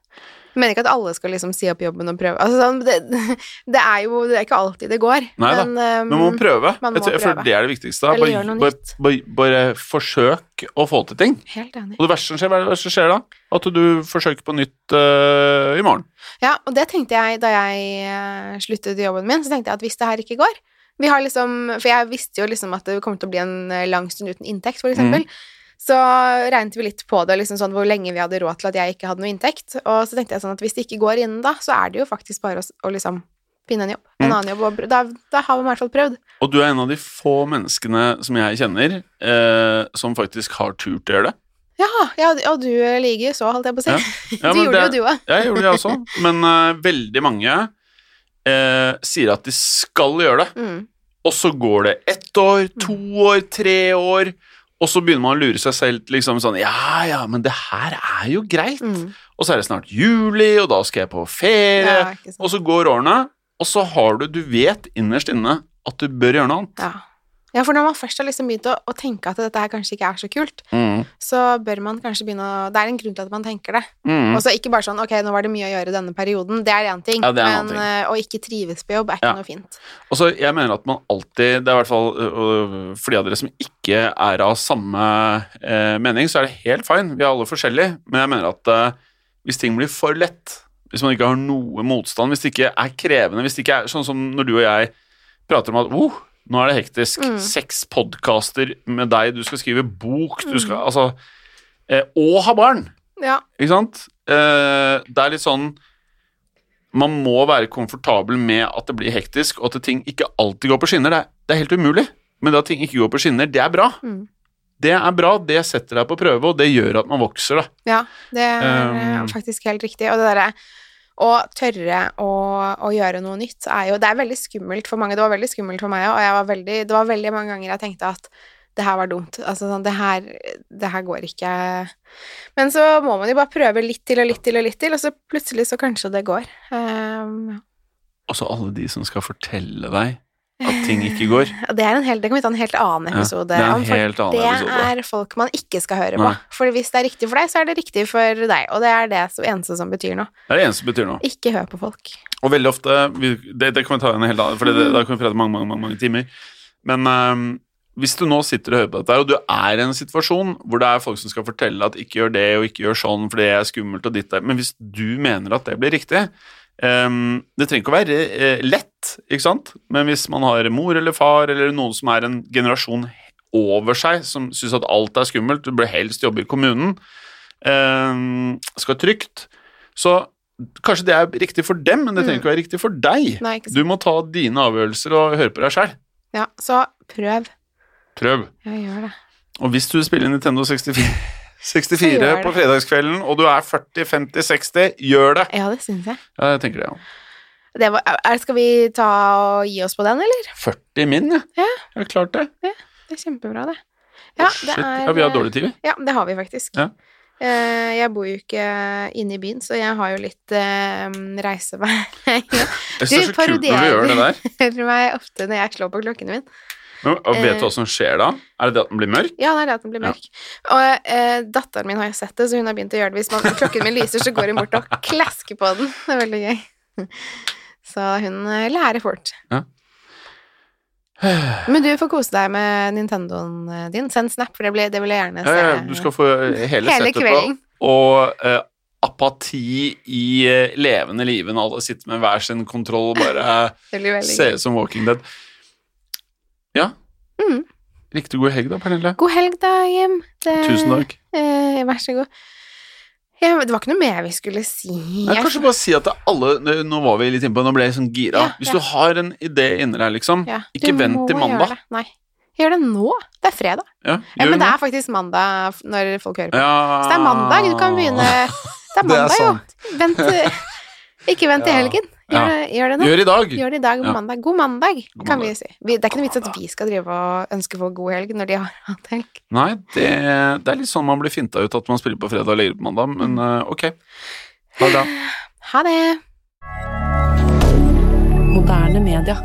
Jeg mener ikke at alle skal liksom si opp jobben og prøve. Altså, sånn, det, [laughs] det er jo det er ikke alltid det går. Nei da, men, um, man må prøve. man må Jeg tror- jeg føler det er det viktigste. Eller gjør noe Bare, nytt. bare, bare, bare forsøk å få til ting. Helt enig. Og det verste som skjer, hva er det verste som skjer da? At du forsøker på nytt uh, i morgen. Ja, og det tenkte jeg da jeg eh, sluttet i jobben min, så tenkte jeg at hvis det her ikke går vi har liksom, For jeg visste jo liksom at det kom til å bli en eh, lang stund uten inntekt, for eksempel. Mm. Så regnet vi litt på det, liksom sånn hvor lenge vi hadde råd til at jeg ikke hadde noe inntekt. Og så tenkte jeg sånn at hvis det ikke går innen da, så er det jo faktisk bare å, å liksom finne en jobb. En Mm. annen jobb. Da, da har man i hvert fall prøvd. Og du er en av de få menneskene som jeg kjenner eh, som faktisk har turt å gjøre det. Ja, ja, og du liker så, holdt jeg på å si. Ja, [laughs] du gjorde det- jo du òg. Jeg gjorde det også, [laughs] men uh, veldig mange uh, sier at de skal gjøre det. Mm. Og så går det ett år, to år, tre år, og så begynner man å lure seg selv liksom sånn Ja, ja, men det her er jo greit. Mm. Og så er det snart juli, og da skal jeg på ferie. Ja, og så går årene, og så har du Du vet innerst inne at du bør gjøre noe annet. Ja. Ja, for når man først har liksom begynt å, å tenke at dette her kanskje ikke er så kult, Mm. så bør man kanskje begynne å Det er en grunn til at man tenker det. Mm. Og så ikke bare sånn ok, nå var det mye å gjøre i denne perioden, det er én ting, Ja, er en men ting. eh, å ikke trives på jobb er ikke Ja. noe fint. Og så jeg mener at man alltid Det er i hvert fall for de av dere som ikke er av samme eh, mening, så er det helt fine. Vi er alle forskjellige. Men jeg mener at eh, hvis ting blir for lett, hvis man ikke har noe motstand, hvis det ikke er krevende, hvis det ikke er sånn som når du og jeg prater om at oh, nå er det hektisk, Mm. seks podkaster med deg, du skal skrive bok, du skal Mm. altså eh, Og ha barn! Ja. Ikke sant? Eh, det er litt sånn Man må være komfortabel med at det blir hektisk, og at ting ikke alltid går på skinner. Det er, det er helt umulig. Men det at ting ikke går på skinner, det er bra. Mm. Det er bra, det setter deg på prøve, og det gjør at man vokser, da. ja, det er Um. faktisk helt riktig. Og det derre å tørre å, å gjøre noe nytt er jo Det er veldig skummelt for mange. Det var veldig skummelt for meg òg, og var veldig, det var veldig mange ganger jeg tenkte at det her var dumt. Altså sånn, det her, det her går ikke Men så må man jo bare prøve litt til og litt til og litt til, og så plutselig så kanskje det går. Um, Og så alle de som skal fortelle deg at ting ikke går. [laughs] Det, er en hel, det kan vi ta en helt annen Ja, episode det er om, for annen det episode. er folk man ikke skal høre på. Nei. For hvis det er riktig for deg, så er det riktig for deg, og det er det som, eneste som betyr noe. Det er det eneste som betyr noe. Ikke hør på folk. Og veldig ofte det, det kan vi ta en helt annen, for det, da kan vi prate mange, mange, mange, mange timer. Men um, hvis du nå sitter og hører på dette, og du er i en situasjon hvor det er folk som skal fortelle at ikke gjør det og ikke gjør sånn, for det er skummelt og ditt der, men hvis du mener at det blir riktig ehm, Det trenger ikke å være uh, lett, ikke sant? Men hvis man har mor eller far eller noen som er en generasjon over seg, som syns at alt er skummelt, du bør helst jobbe i kommunen, um, skal trygt, så Kanskje det er riktig for dem, men det trenger Mm. ikke være riktig for deg. Nei. Du må ta dine avgjørelser og høre på deg sjøl. Ja, så prøv. Prøv. Ja, gjør det. Og hvis du spiller Nintendo 64, 64 på fredagskvelden, og du er 40, 50, 60, gjør det. Ja, det syns jeg. Ja, jeg tenker det, ja. Det var, er, skal vi ta og gi oss på den, eller? 40 min, ja. Ja. Jeg har klart det. Ja, Det er kjempebra, det. Ja, det er ja, vi har dårlig tid, vi. Ja, det har vi faktisk. Ja. Eh, Jeg bor jo ikke inne i byen, så jeg har jo litt uh, reisevei. [laughs] Jeg Du parodierer [laughs] er meg ofte når jeg slår på klokken min. Men, og vet Eh. du hva som skjer da? Er det det at den blir mørk? Ja, det er det at den blir Ja. mørk. Og eh, datteren min har jo sett det, så hun har begynt å gjøre det. Hvis man, klokken min lyser, så går hun bort og klasker på den. Det er veldig gøy. [laughs] Så hun eh, lærer fort. Ja. Men du får kose deg med Nintendoen eh, din. Send snap, for det, ble, det vil jeg gjerne se. ja, du skal få hele, Hele settet. Og eh, apati i eh, levende live når alle sitter med hver sin kontroll og bare [laughs] Det ser ut som Walking Dead. Ja. Mm. Riktig god helg, da, Pernille. God helg, da, Jim. Det, Tusen takk. Eh, vær så god. Ja, det var ikke noe mer vi skulle si. Nei, kanskje bare si at det alle Nå var vi litt innpå, nå ble jeg sånn gira. Ja, Hvis ja. du har en idé inni deg, liksom, Ja, ikke vent til mandag. gjøre mandag. det. Nei. Gjør det nå. Det er fredag. Ja, Ja, men det er faktisk mandag når folk hører på. Ja. Så det er mandag. Du kan begynne [laughs] Det er Det er mandag, jo. Vent Ikke vent til [laughs] Ja. helgen. Gjør, Ja. gjør det nå. Gjør i dag. Gjør det i dag, Ja. mandag. God mandag, God kan mandag. vi si. Vi, det er ikke noe vits at vi skal drive og ønske folk god helg når de har [laughs] hatt helg. Nei, det, det er litt sånn man blir finta ut at man spiller på fredag og legger på mandag, men eh, ok. Ha det bra. Ha det. Moderne media.